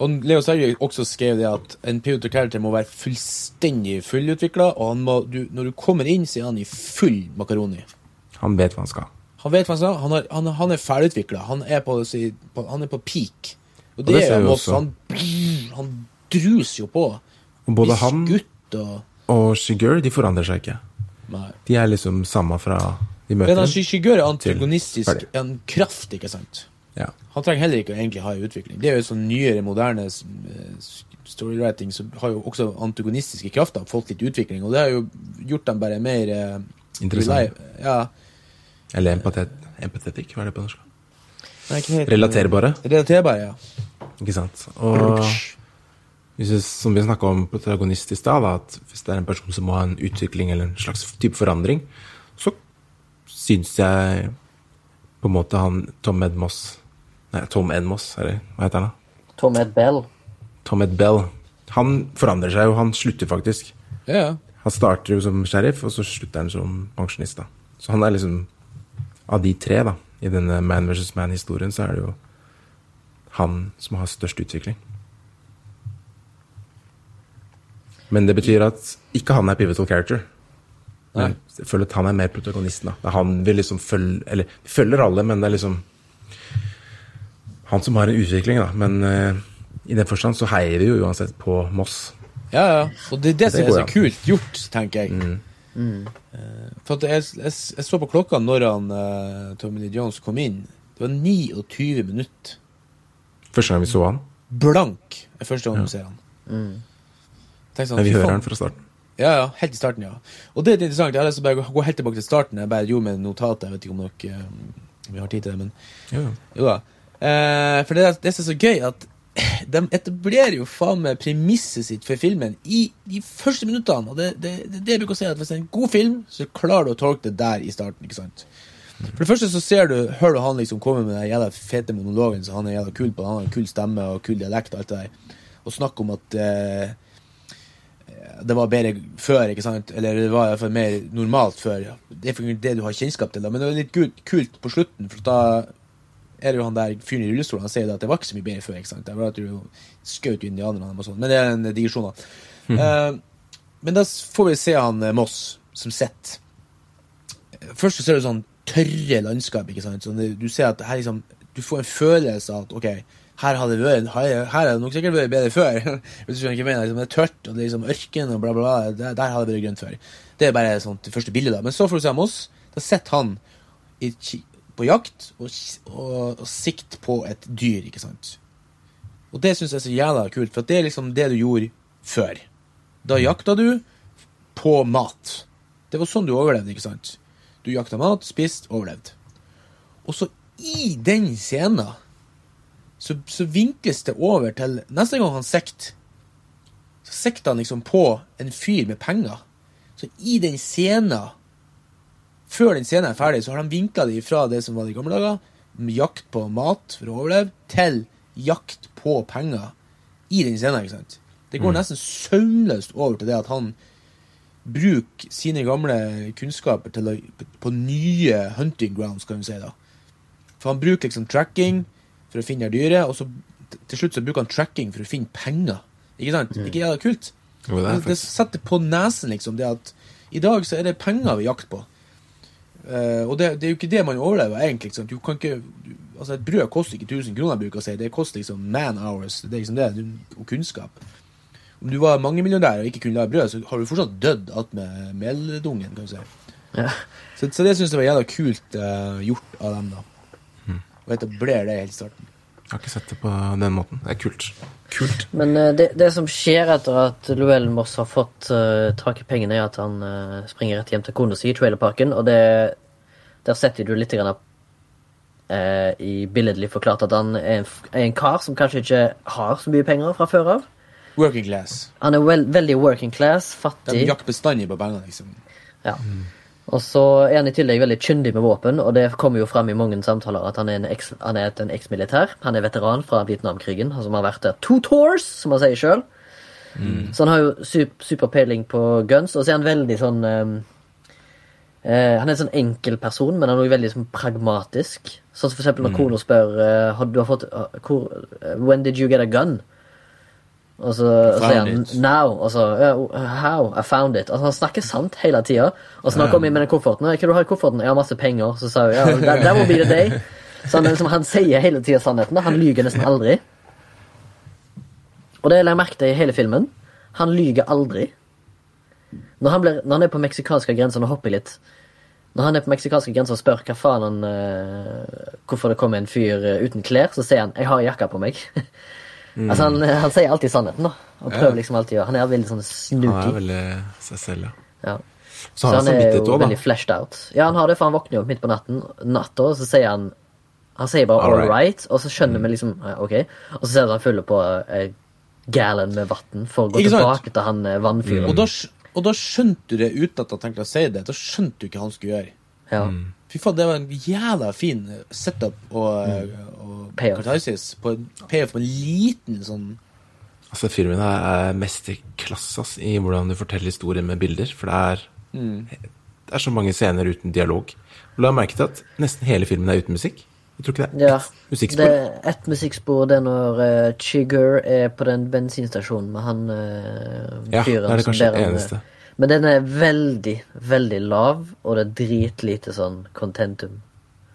Og Leo Sergej også skrev det at en pivotal character må være fullstendig fullutvikla, og han må, du, når du kommer inn, så er han i full makaroni. Han vet hva han skal. Han vet hva han skal. Han, har, han, han er ferdigutvikla. Han, er på, han er på peak. Og det det, er jo også. Han, han druser jo på. Og både han og og Shigur, de forandrer seg ikke. Nei. De er liksom samme fra de møter. Men Shigur er antagonistisk, en kraft, ikke sant? Ja. Han trenger heller ikke å egentlig ha en utvikling. Det er jo sånn nyere, moderne s- storywriting som har jo også antagonistiske krafter fått litt utvikling, og det har jo gjort dem bare mer eh, Interessant. Ja. Eller empatet, empatetikk, hva er det på norsk? Nei, Relaterbare, Relaterbare, ja. ikke sant? Og hvis vi, som vi snakka om protagonist i stad, at hvis det er en person som må ha en utvikling eller en slags type forandring, så syns jeg på en måte han Tom Edmoss Nei, Tom Edmoss, eller hva heter han? da? Tom Ed Bell. Tom Ed Bell. Han forandrer seg jo, han slutter faktisk. Ja, ja. Han starter jo som sheriff, og så slutter han som pensjonist. da. Så han er liksom Av de tre, da, i denne Man versus Man-historien, så er det jo han som har størst utvikling. Men det betyr at ikke han er pivotal character. Men jeg føler at han er mer protagonisten. da. Han vil liksom følge Eller vi følger alle, men det er liksom han som har en utvikling, da. Men uh, i den forstand så heier vi jo uansett på Moss. Ja, ja. Og det er det som er så an. kult gjort, tenker jeg. Eh, For at jeg, jeg, jeg så på klokka når han, uh, Tommy Lee Jones kom inn. Det var 29 minutter. Første gang vi så han. Blank er første gang vi ser han. Tenk sånn, Men vi hører den fra starten. Ja, ja. Helt i starten, ja. Og det er interessant. Jeg har lyst til å gå helt tilbake til starten. Jeg bare gjorde med notatet. Jeg vet ikke om dere eh, vi har tid til det, men Ja, ja. jo da. Eh, for det, det som er så gøy, at de etablerer jo faen meg premisset sitt for filmen i de første minuttene. Og det, det, det, det jeg bruker å si, at hvis det er en god film, så klarer du å tolke det der i starten. ikke sant? For det første så ser du, hører du han liksom komme med den jævla fete monologen, så han er jævla kul på Han har en kul stemme og kul dialekt og alt det der. Og snakke om at eh, det var bedre før, ikke sant? Eller det var i hvert fall mer normalt før. Det er det du har kjennskap til, da. Men det er litt kult, på slutten, for da er det jo han der fyren i rullestolen han sier at det var ikke så mye bedre før. ikke sant? Det var at du skjøt indianerne og sånn. Men det er en digresjon, da. Eh, men da får vi se han eh, Moss som sitter. Først så ser du sånn tørre landskap. ikke sant? Sånn, du ser at her liksom, du får en følelse av at ok, her hadde det vært, her, har det nok sikkert vært bedre før. Hvis du skjønner hva jeg liksom, Det er tørt, og det er liksom ørken og bla, bla, bla. Der, der hadde det vært grønt før. Det er bare sånt, det første bildet. da. Men så får du se Moss. Da sitter han i, på jakt og, og, og sikt på et dyr, ikke sant. Og det syns jeg er så jævla kult, for det er liksom det du gjorde før. Da jakta du på mat. Det var sånn du overlevde, ikke sant? Du jakta mat, spiste, overlevde. Og så i den scenen så, så vinkles det over til Neste gang han sikter, så sikter han liksom på en fyr med penger. Så i den scenen, før den scenen er ferdig, så har de vinkla det fra det som var de gamle dager, med jakt på mat for å overleve, til jakt på penger i den scenen. ikke sant? Det går nesten søvnløst over til det at han bruker sine gamle kunnskaper til å, på nye hunting grounds, kan vi si. da. For han bruker liksom tracking for å finne det dyret, og så til slutt så bruker han tracking for å finne penger. Ikke sant? Ikke jævla kult? Jo, det er det, det setter på nesen, liksom, det at i dag så er det penger vi jakter på. Uh, og det, det er jo ikke det man overlever, egentlig. Liksom. Du kan ikke, du, altså Et brød koster ikke 1000 kroner, bruker å si. Det koster liksom man hours. Det er liksom det, og kunnskap. Om du var mangemillionær og ikke kunne lage brød, så har du fortsatt dødd attmed meldungen, kan du si. Ja. Så, så det syns jeg var jævla kult uh, gjort av dem, da. Å etablere det helt i starten. Jeg har ikke sett det på den måten. Det er kult. Kult. Men uh, det, det som skjer etter at Llewellyn Moss har fått uh, tak i pengene, er at han uh, springer rett hjem til kona si i trailerparken, og det Der setter du litt grann, eh, i billedlig forklart at han er en, er en kar som kanskje ikke har så mye penger fra før av. Working class. Han er vel, veldig working class, De fattig. jakter bestandig på penger, liksom. Ja. Og så er han i tillegg veldig kyndig med våpen, og det kommer jo fram i mange samtaler at han er en eks- han er et- en eksmilitær. Han er veteran fra Vietnamkrigen, som har vært der two tours, som han sier sjøl. Så han har jo sup superpeiling på guns, og så er han veldig sånn um, uh, Han er en sånn enkel person, men han er også veldig sånn pragmatisk. Sånn som for eksempel når kona spør uh, har du har fått, uh, hvor, When did you get a gun? Og så sier han. Now. Og så «Yeah, How? I found it. Altså Han snakker sant hele tida. Og så når han kommer inn med den kofferten Hva du har i kofferten? Jeg har masse penger. Så sa hun ja, that, that will be the day. Så han, liksom, han sier hele tida sannheten. da. Han lyver nesten aldri. Og det la jeg merke til i hele filmen. Han lyver aldri. Når han, blir, når han er på meksikanske grenser Nå hopper jeg litt. Når han er på meksikanske grenser og spør hva faen han uh, hvorfor det kommer en fyr eh, uten klær, så sier han 'jeg har jakka på meg'. Altså han, han sier alltid sannheten, da. Og prøver liksom alltid å gjøre. Han er veldig sånn Han er veldig seg selv, ja. Ja. Så Så han han er jo også, veldig flashed out. Ja, han har det, for han våkner jo opp midt på natten, natta, og så sier han Han sier bare All right. right', og så skjønner vi liksom OK. Og så ser du han fyller på eh, gallon med vann for å gå tilbake til han eh, vannfyren. Og da, og da skjønte du det uten at han tenkte å si det. Da skjønte du ikke hva han skulle gjøre. Ja. Fy faen, det var en jævla fin eh, setup og, og Payoff. catharsis på en payoff på en liten sånn Altså, filmen er mesterklasse ass, i hvordan du forteller historier med bilder. For det er, det er så mange scener uten dialog. Og la merke til at nesten hele filmen er uten musikk. Jeg tror ikke det er Ja, ett musikkspor. Det er ett musikkspor det er når uh, Chigger er på den bensinstasjonen med han uh, Ja, fyren det er det kanskje det eh, eneste. Men den er veldig, veldig lav, og det er dritlite sånn contentum.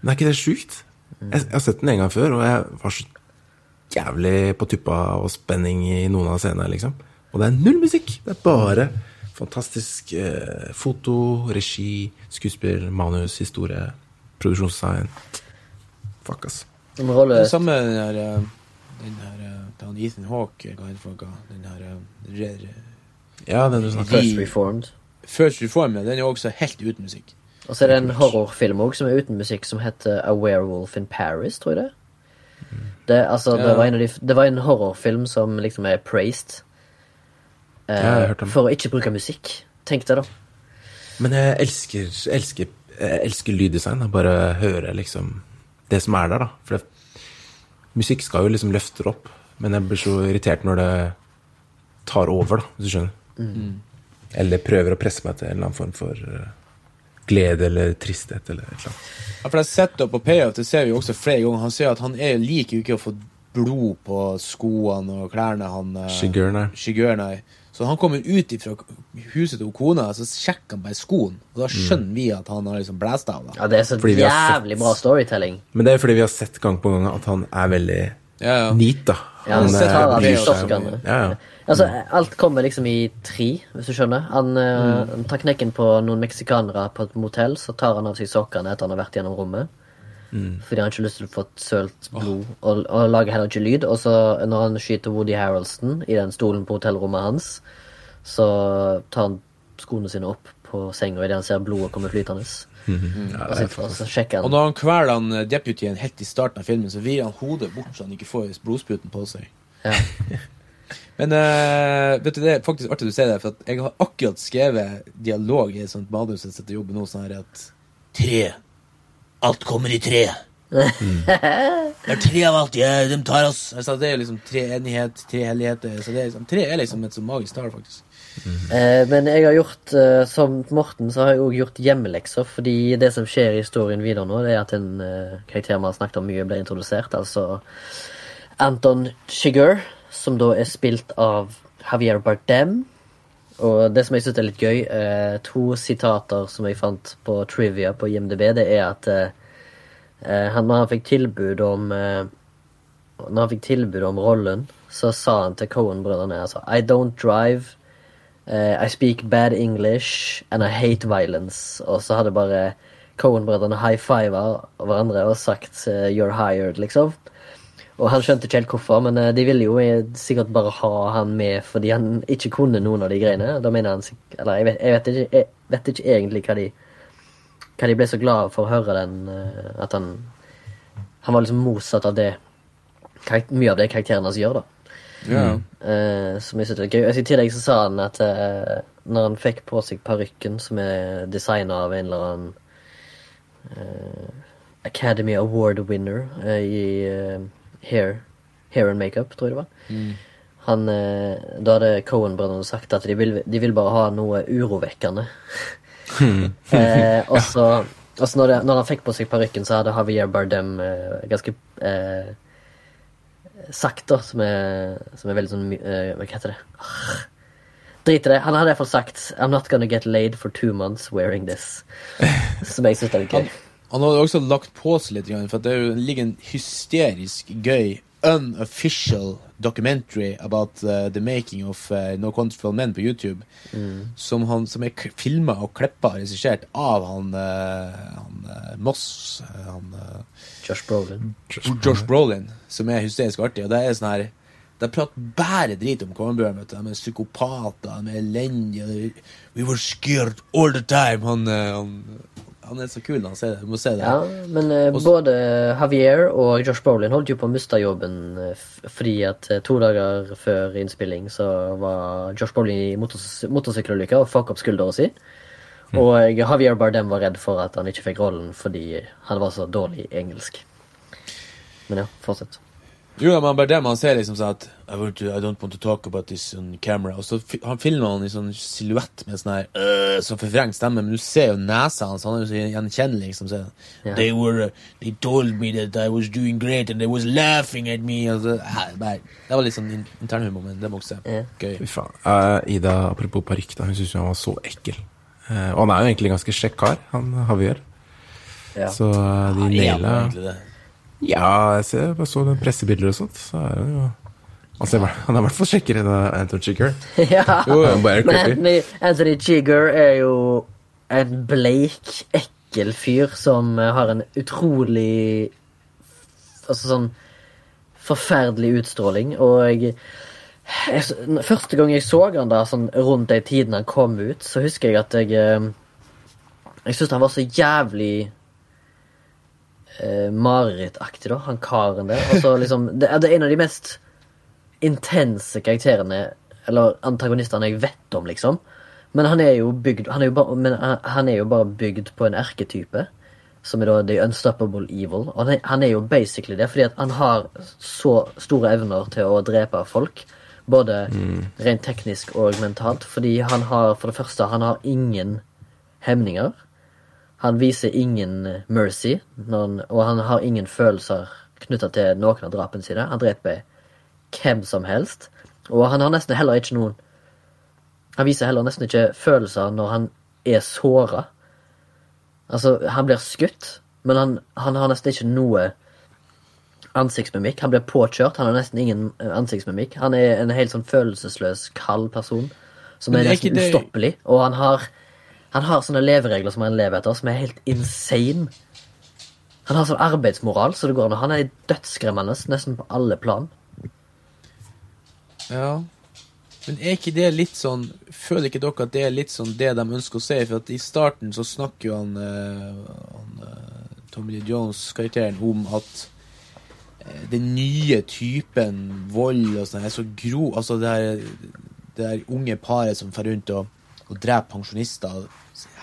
Men er ikke det sjukt? Jeg, jeg har sett den en gang før, og jeg var så jævlig på tuppa og spenning i noen av scenene, liksom. Og det er null musikk! Det er bare fantastisk eh, foto, regi, skuespill, manus, historie, produksjonsdesign. Fuck, ass. Det er Det samme den her eh, Den her eh, er han Ethan Hawke, for noe? Den her eh, re, re, Ja, den du snakker om. First Reformed. First Reformed, ja, den er også helt uten musikk. Og så er det en horrorfilm også, som er uten musikk, som heter A Werewolf in Paris, tror jeg det. Det, altså, det, var en av de, det var en horrorfilm som liksom er praised eh, Ja, jeg har hørt om. for å ikke bruke musikk. Tenk deg, da. Men jeg elsker, elsker, jeg elsker lyddesign. Jeg Bare høre liksom det som er der, da. For det, musikk skal jo liksom løfte det opp. Men jeg blir så irritert når det tar over, da, hvis du skjønner. Eller prøver å presse meg til en eller annen form for eh, glede eller tristhet eller et eller annet. Ja, for jeg setup og payoff det ser vi jo også flere ganger. Han sier at han er liker jo ikke å få blod på skoene og klærne. Han, eh, nei. Så han kommer ut fra huset til kona, så sjekker han bare skoen. Og da skjønner vi at han har liksom blæst av. da. Ja, det er så jævlig sett- bra storytelling. Men det er fordi vi har sett gang på gang at han er veldig Ja, ja. neat, da. Ja, han eh, om- sokkene. Ja, ja. Altså, alt kommer liksom i tre, hvis du skjønner. Han eh, Mm. han tar knekken på noen meksikanere på et motell, så tar han av seg sokkene etter han har vært gjennom rommet. Mm. Fordi han ikke har lyst til å få sølt blod, og, og lager heller ikke lyd. Og så når han skyter Woody Harrelson i den stolen på hotellrommet hans, så tar han skoene sine opp på senga idet han ser blodet komme flytende. Og, så, og så sjekker Og han. når han kveler han eh, deputyen helt i starten av filmen, så vrir han hodet bort så han ikke får blodspruten på seg. Ja. Men uh, vet du, det er faktisk artig du sier det, for at jeg har akkurat skrevet dialog i et sånt manus jeg sitter og jobber nå, sånn her at Tre. Alt kommer i tre. Det er tre av alt, ja, de tar oss. Altså, det er liksom treenighet, trehelligheter. Så det er liksom, tre er liksom et så magisk tall, faktisk. Eh, men jeg har gjort, eh, som Morten, så har jeg òg gjort hjemmelekser. Fordi det som skjer i historien videre nå, det er at en eh, karakter vi har snakket om mye, ble introdusert. Altså Anton Chigurh, som da er spilt av Javier Bardem. Og det som jeg syns er litt gøy, to sitater som jeg fant på trivia på IMDb, det er at han, når han fikk tilbud om Når han fikk tilbud om rollen, så sa han til Cohen-brødrene altså I don't drive. Eh, I speak bad English and I hate violence. Og så hadde bare Cohen-brødrene high fiva hverandre og sagt uh, you're hired, liksom. Og han skjønte ikke helt hvorfor, men uh, de ville jo sikkert bare ha han med fordi han ikke kunne noen av de greiene. Da mener han Eller jeg vet, jeg vet, ikke, jeg vet ikke egentlig hva de Hva de ble så glad for å høre den At han Han var liksom motsatt av det Mye av det karakterene hans gjør, da. Ja. Eh, som jeg synes var gøy. I tillegg så sa han at uh, når han fikk på seg parykken, som er designa av en eller annen uh, Academy Award winner eh, i hair, hair and makeup, tror jeg det var. Han, eh, da hadde Cohen-brødrene sagt at de vil, de vil bare ha noe urovekkende. eh, og så når, når han fikk på seg parykken, så hadde Javier Bardem ganske eh, sagt, da, som er, som er veldig sånn eh, Hva heter det? Drit i det. Han hadde i hvert fall sagt I'm not gonna get laid for two months wearing this. Som jeg syns er gøy. Han hadde også lagt på seg litt, for det er ligger en hysterisk gøy unofficial documentary about uh, the making of uh, No Country for Men på YouTube, som, han, som er filma og klippa og regissert av han, uh, han uh, Moss, uh, han uh, Josh Brolin. Josh Brolin, som er hysterisk artig. Og det er sånn her De prater bare drit om Cornbjørn. De er psykopater, de er elendige. We were scared all the time. Han, uh, han, han er så kul når han ser det. Du må se det. Ja, men Også, både Javier og Josh Brolin holdt jo på å miste jobben eh, fordi at eh, to dager før innspilling så var Josh Brolin i motors motorsykkelulykke og fucka opp skuldra si. Og Javier Bardem var redd for at han ikke fikk rollen fordi han var så dårlig i engelsk. Men ja, fortsett. Jo, ja, men bare det man ser liksom sånn at I, want to, I don't want to talk about this on camera. Og så han filmer han i sånn silhuett med sånn her øh, så forvrengt stemme, men du ser jo nesa hans. Han er jo så gjenkjennelig, liksom. Så, Yeah. They were They told me that I was doing great, and they was laughing at me. Og så, nei, det var litt sånn internhumor, men det må også. Gøy. Fy faen. Uh, Ida, apropos parykk, hun syntes jo han var så ekkel. Uh, og han er jo egentlig ganske kjekk kar, han Havier. Ja. Så eh, de Ja, naila det. Ja, jeg ser, jeg så den pressebilder og sånt, så er han jo Altså, han er i hvert fall kjekkere enn Anthony Chigger. ja. Jo, jo, Men. Anthony, Anthony Chigger er jo en bleik, ekkel fyr som eh, har en utrolig Altså sånn forferdelig utstråling, og jeg, jeg Første gang jeg så han da, sånn rundt de tidene han kom ut, så husker jeg at jeg eh, Jeg syntes han var så jævlig eh, marerittaktig, da, han karen der. Altså, liksom, det, er- det er en av de mest intense karakterene, eller antagonistene jeg vet om, liksom. Men han er jo bygd han er jo bare, men han- er jo bare bygd på en erketype, som er da The Unstoppable Evil. Og han er, han er jo basically det, fordi at han har så store evner til å drepe folk. Både rent teknisk og mentalt. Fordi han har, for det første, han har ingen hemninger. Han viser ingen mercy, han, og han har ingen følelser knytta til noen av drapene sine. Han dreper hvem som helst. Og han har nesten heller ikke noen Han viser heller nesten ikke følelser når han er såra. Altså, han blir skutt, men han, han har nesten ikke noe ansiktsmimikk. Han blir påkjørt, han har nesten ingen eh, ansiktsmimikk. Han er en helt sånn følelsesløs, kald person som er er nesten det- ustoppelig. Og han har, han har sånne leveregler som han lever etter, som er helt insane. Han har sånn arbeidsmoral, så det går an. Han er dødsskremmende nesten på alle plan. Ja. Men er ikke det litt sånn Føler ikke dere at det er litt sånn det de ønsker å si? For at i starten så snakker jo han, eh, han eh, Tommy Lee Jones-karakteren om at eh, den nye typen vold og sånn er så gro Altså det her, det her unge paret som fer rundt og, og dreper pensjonister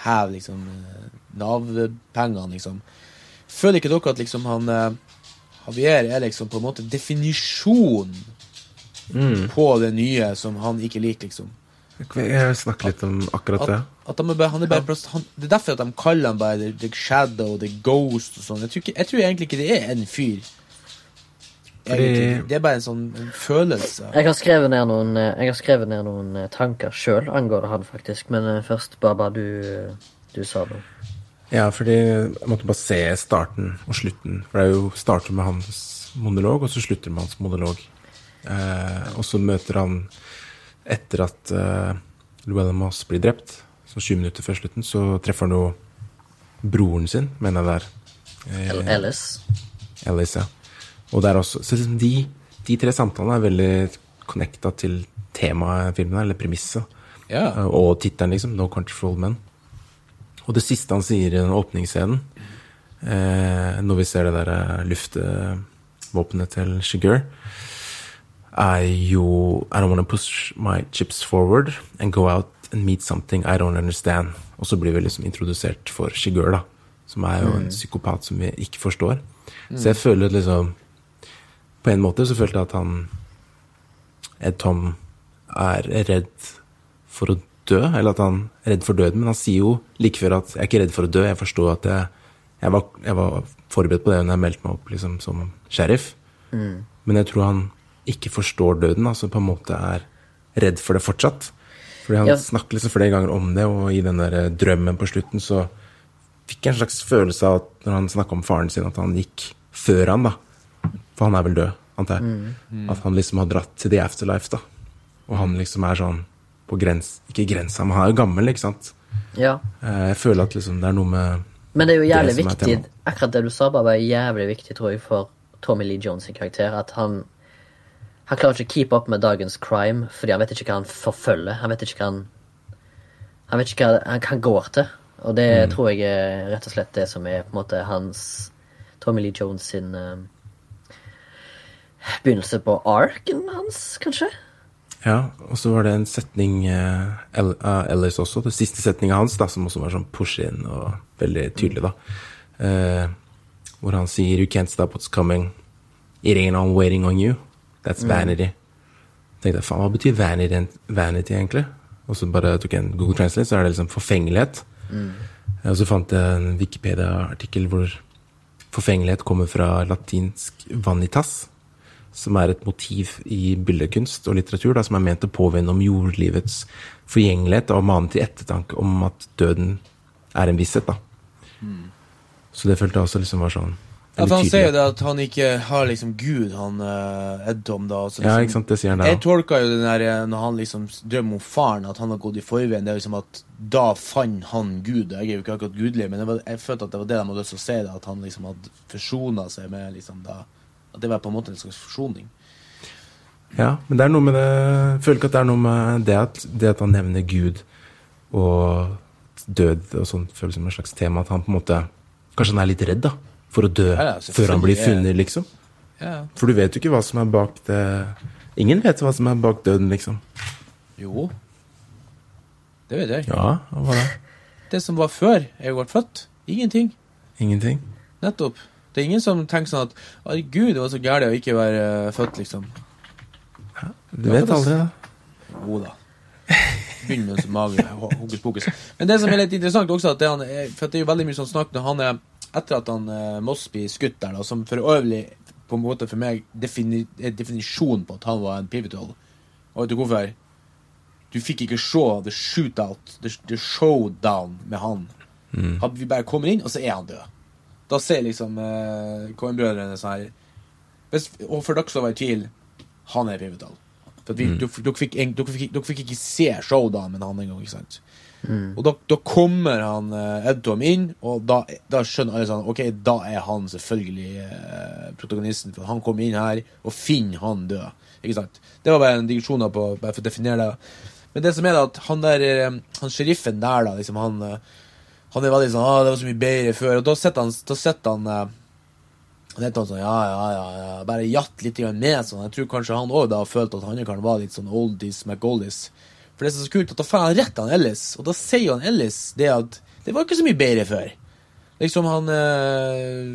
og hever liksom eh, Nav-pengene, liksom. Føler ikke dere at liksom han eh, Javier er liksom på en måte definisjon på det nye som han ikke liker, liksom? Jeg snakker snakke litt om akkurat det. At, at de er bare, han er bare plass- han, Det er derfor at de kaller han bare The, the Shadow, The Ghost og sånn. Jeg, jeg tror egentlig ikke det er en fyr. Egentlig. Det er bare en sånn en følelse. Jeg har skrevet ned noen, eh, jeg har skrevet ned noen eh, tanker sjøl angående han, faktisk. Men eh, først, Baba, du, du sa noe. Ja, fordi jeg måtte bare se starten og slutten. For det er jo starter med hans monolog, og så slutter med hans monolog. Eh, og så møter han Etter at eh, Luella Moss blir drept, så 20 minutter før slutten, så treffer han jo broren sin, mener jeg det er. Eh, El- Ellis. Ellis, ja. Og det er også, så liksom de, de tre samtalene er veldig connecta til temaet filmen, eller premisset. Ja. Eh, Og tittelen, liksom. No Old Men. Og det siste han sier i den åpningsscenen, eh, når vi ser det der eh, luftvåpenet til Shigur, er jo I don't want to push my chips forward and go out and meet something I don't understand. Og så blir vi liksom introdusert for Shigur, da. Som er jo en psykopat som vi ikke forstår. Så jeg føler liksom På en måte så følte jeg at han Ed Tom er redd for å dø, eller at han er redd for døden, men han sier jo like før at 'jeg er ikke redd for å dø', jeg forsto at jeg, jeg, var, jeg var forberedt på det når jeg meldte meg opp liksom, som sheriff. Men jeg tror han ikke forstår døden, altså på en måte er redd for det fortsatt. Fordi han Ja. snakker liksom flere ganger om det, og i den der eh, drømmen på slutten så fikk jeg en slags følelse av at når han snakka om faren sin, at han gikk før han, da. For han er vel død, antar jeg. At han liksom har dratt til the afterlife, da. Og han liksom er sånn på grens... Ikke grensa, men han er jo gammel, ikke sant. Ja. Eh, Jeg føler at liksom det er noe med Men det er jo jævlig Det viktig. Akkurat det du sa, bare var jævlig viktig, tror jeg, for Tommy Lee Jones sin karakter. At han Han klarer ikke å keep up med dagens crime, fordi han vet ikke hva han forfølger. Han vet ikke hva han Han vet ikke hva han, han går til. Og det tror jeg er rett og slett det som er på en måte hans Tommy Lee Jones sin eh, begynnelse på arken hans, kanskje? Ja, og så var det en setning av uh, av Ellis også, det siste setninga hans, da, som også var sånn push-in og veldig tydelig, da. Uh, hvor han sier 'You can't stop what's coming. It ain't on waiting on you. That's vanity'. tenkte jeg, faen, hva betyr vanity, vanity egentlig? Og så bare tok jeg en Google Translate, så er det liksom forfengelighet. Mm. Og så fant jeg en Wikipedia-artikkel hvor forfengelighet kommer fra latinsk vanitas, som er et motiv i billedkunst og litteratur da, som er ment å påvinne om jordlivets forgjengelighet og mane til ettertanke om at døden er en visshet. da. Så det følte jeg også liksom var sånn Ja, for Han sier jo det at han ikke har liksom Gud, han uh, Eddom, da. Så Ja, liksom, ikke sant, det sier han da. Jeg tolka jo den der eh, når han liksom drømmer om faren, at han har gått i forveien. Det er liksom at da fant han Gud. Jeg er jo ikke akkurat gudelig, men det var, jeg følte at det var det de hadde lyst til å si, da, at han liksom hadde forsona seg med liksom da At det var på en måte en slags forsoning. Ja, men det er noe med det Jeg føler ikke at det er noe med det at, det at han nevner Gud og død og sånn føles som et slags tema. At han på en måte Kanskje han er litt redd, da. For å dø Ja, ja, før han blir funnet, liksom. Ja. For du vet jo ikke hva som er bak det Ingen vet hva som er bak døden, liksom. Jo. Det vet jeg. Ja, hva var det? Det som var før jeg ble født. Ingenting. Ingenting. Nettopp. Det er ingen som tenker sånn at Herregud, det var så gærent å ikke være eh, født, liksom. Du vet aldri, da. Jo da. Så mage ho- hokus pokus. Men det som er litt interessant også, at han, er- for det er jo veldig mye sånn snakk når han er Etter at han eh, Moss blir skutt der, da, som for øvrig på en måte for meg defini, er definisjonen på at han var en pivotal. Og vet du hvorfor? Du fikk ikke se the shootout, the, the showdown med han. Han, vi bare kommer inn, og så er han død. Da ser liksom eh, Cohen-brødrene sånn her hvis, Og for dere som var i tvil, han er pivotal. For at vi, dere, dere, fikk, dere, fikk, dere fikk ikke se showdown med han engang. ikke sant? Og da, da kommer han uh, Edtom inn, og da, da skjønner alle sånn Ok, da er han selvfølgelig eh, protagonisten, for han kommer inn her og finner han død. Ikke sant? Det var bare en digresjon da på, bare for å definere det. Men det som er da at han der, eh, han sheriffen der, da, liksom han eh, Han er veldig sånn ah, 'Det var så mye bedre før.' Og da sitter han, da sitter han eh, Og det er sånn, ja, ja, ja, ja, bare jatt litt med. Sånn. Jeg tror kanskje han òg da følt at han kan være litt sånn oldies McGoldies. For det er så kult, at da får han rett han Ellis, og da sier han Ellis det at det var ikke så mye bedre før. Liksom han eh,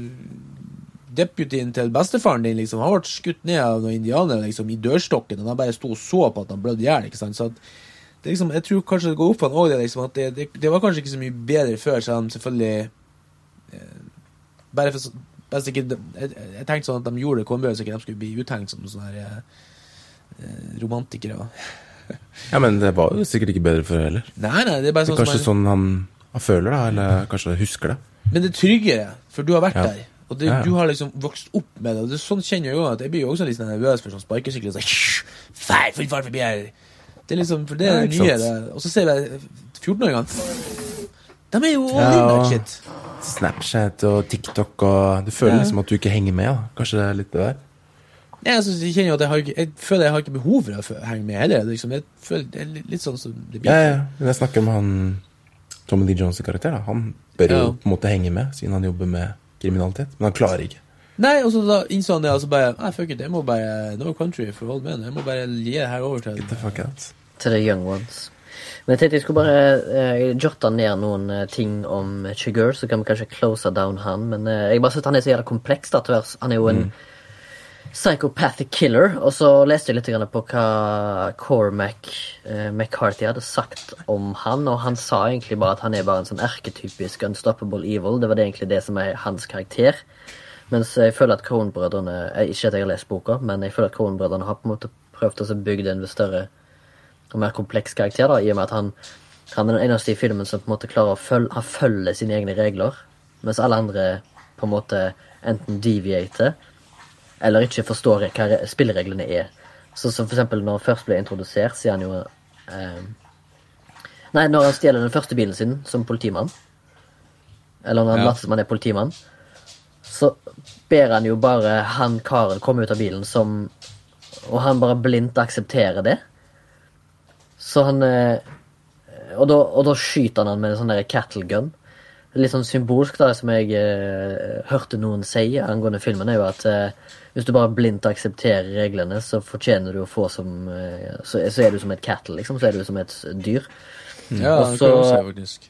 Deputyen til bestefaren din liksom, han ble skutt ned av noen indianere liksom, i dørstokken, og han bare sto og så på at han blødde i hjel. Så at, liksom, jeg tror kanskje det går opp for han òg, det, liksom, at det, det, det var kanskje ikke så mye bedre før, selv om selvfølgelig eh, Bare for så- sikkert, jeg, jeg tenkte sånn at de gjorde det Kolbjørn, så ikke de skulle bli uthengt som sånne her, eh, eh, romantikere. Ja, men det var jo sikkert ikke bedre før heller. Nei, nei, det er bare Det sånn er kanskje som sånn han, han føler, det, eller kanskje husker det. Men det er tryggere, for du har vært Ja. der. Og det, Ja, ja. du har liksom vokst opp med det. Og det er sånn kjenner jeg jo at jeg blir jo også litt sånn nervøs for sånn sparkesykler. Sånn, Feil, full fart forbi her. Det er liksom, for det er Ja, det ikke nye. sant. Det. Og så ser jeg 14-åringene. De er jo all in that shit. Snapchat og TikTok og Du føler liksom at du ikke henger med. da. Kanskje det er litt det der. Jeg, synes, jeg kjenner jo at jeg, har jeg føler jeg har ikke behov for å henge med heller. Er Liksom, jeg føler det er litt, sånn som det blir. Ja, ja. Men jeg snakker om han Tommy Lee Jones' karakter. da. Han bør jo Ja. på en måte henge med, siden han jobber med kriminalitet. Men han klarer ikke. Nei, og så da innså han det, og så bare Nei, fuck it, jeg må bare No country for old men. Jeg må bare gi det her over til Get the fuck out. Til the young ones. Men jeg tenkte jeg skulle bare eh, jotte ned noen eh, ting om Chigur, så kan vi kanskje close down han. Men eh, jeg bare synes han er så jævla kompleks. da, til værs. Han er jo en psychopathic killer. Og så leste jeg litt grann på hva Cormac eh, McCarthy hadde sagt om han, og han sa egentlig bare at han er bare en sånn erketypisk unstoppable evil. Det var det egentlig det som er hans karakter. Mens jeg føler at Coen-brødrene eh, Ikke at jeg har lest boka, men jeg føler at Coen-brødrene har på en måte prøvd å bygge en større og mer kompleks karakter, da, i og med at han, han er den eneste i filmen som på en måte klarer å følge Han følger sine egne regler, mens alle andre på en måte enten deviater eller ikke forstår hva spillereglene er. Så som for eksempel når han først ble introdusert, sier han jo eh, Nei, når han stjeler den første bilen sin som politimann, eller når han Ja. later som han er politimann, så ber han jo bare han karen komme ut av bilen som Og han bare blindt aksepterer det. Så han eh, og, da, og da skyter han han med en sånn cattle gun. Litt sånn symbolsk, da, som jeg eh, hørte noen si angående filmen, er jo at eh, hvis du bare blindt aksepterer reglene, så fortjener du å få som eh, så, så er du som et cattle, liksom. Så er du som et dyr. Ja, Og det kan du også faktisk.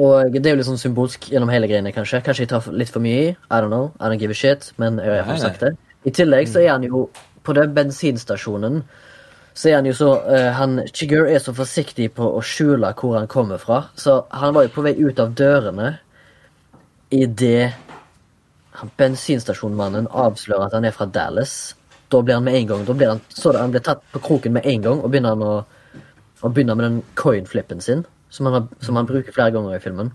Og det er jo litt sånn symbolsk gjennom hele greiene, kanskje. Kanskje jeg tar litt for mye i. I don't know. I don't give a shit. Men jeg har i hvert fall Nei, nei. sagt det. I tillegg så er han jo på den bensinstasjonen så er han jo så uh, han, Chigur er så forsiktig på å skjule hvor han kommer fra. Så han var jo på vei ut av dørene idet bensinstasjonmannen avslører at han er fra Dallas. Da blir han med en gang da blir han, så han blir tatt på kroken med en gang og begynner han å og begynner med den coin-flippen sin, som han, som han bruker flere ganger i filmen.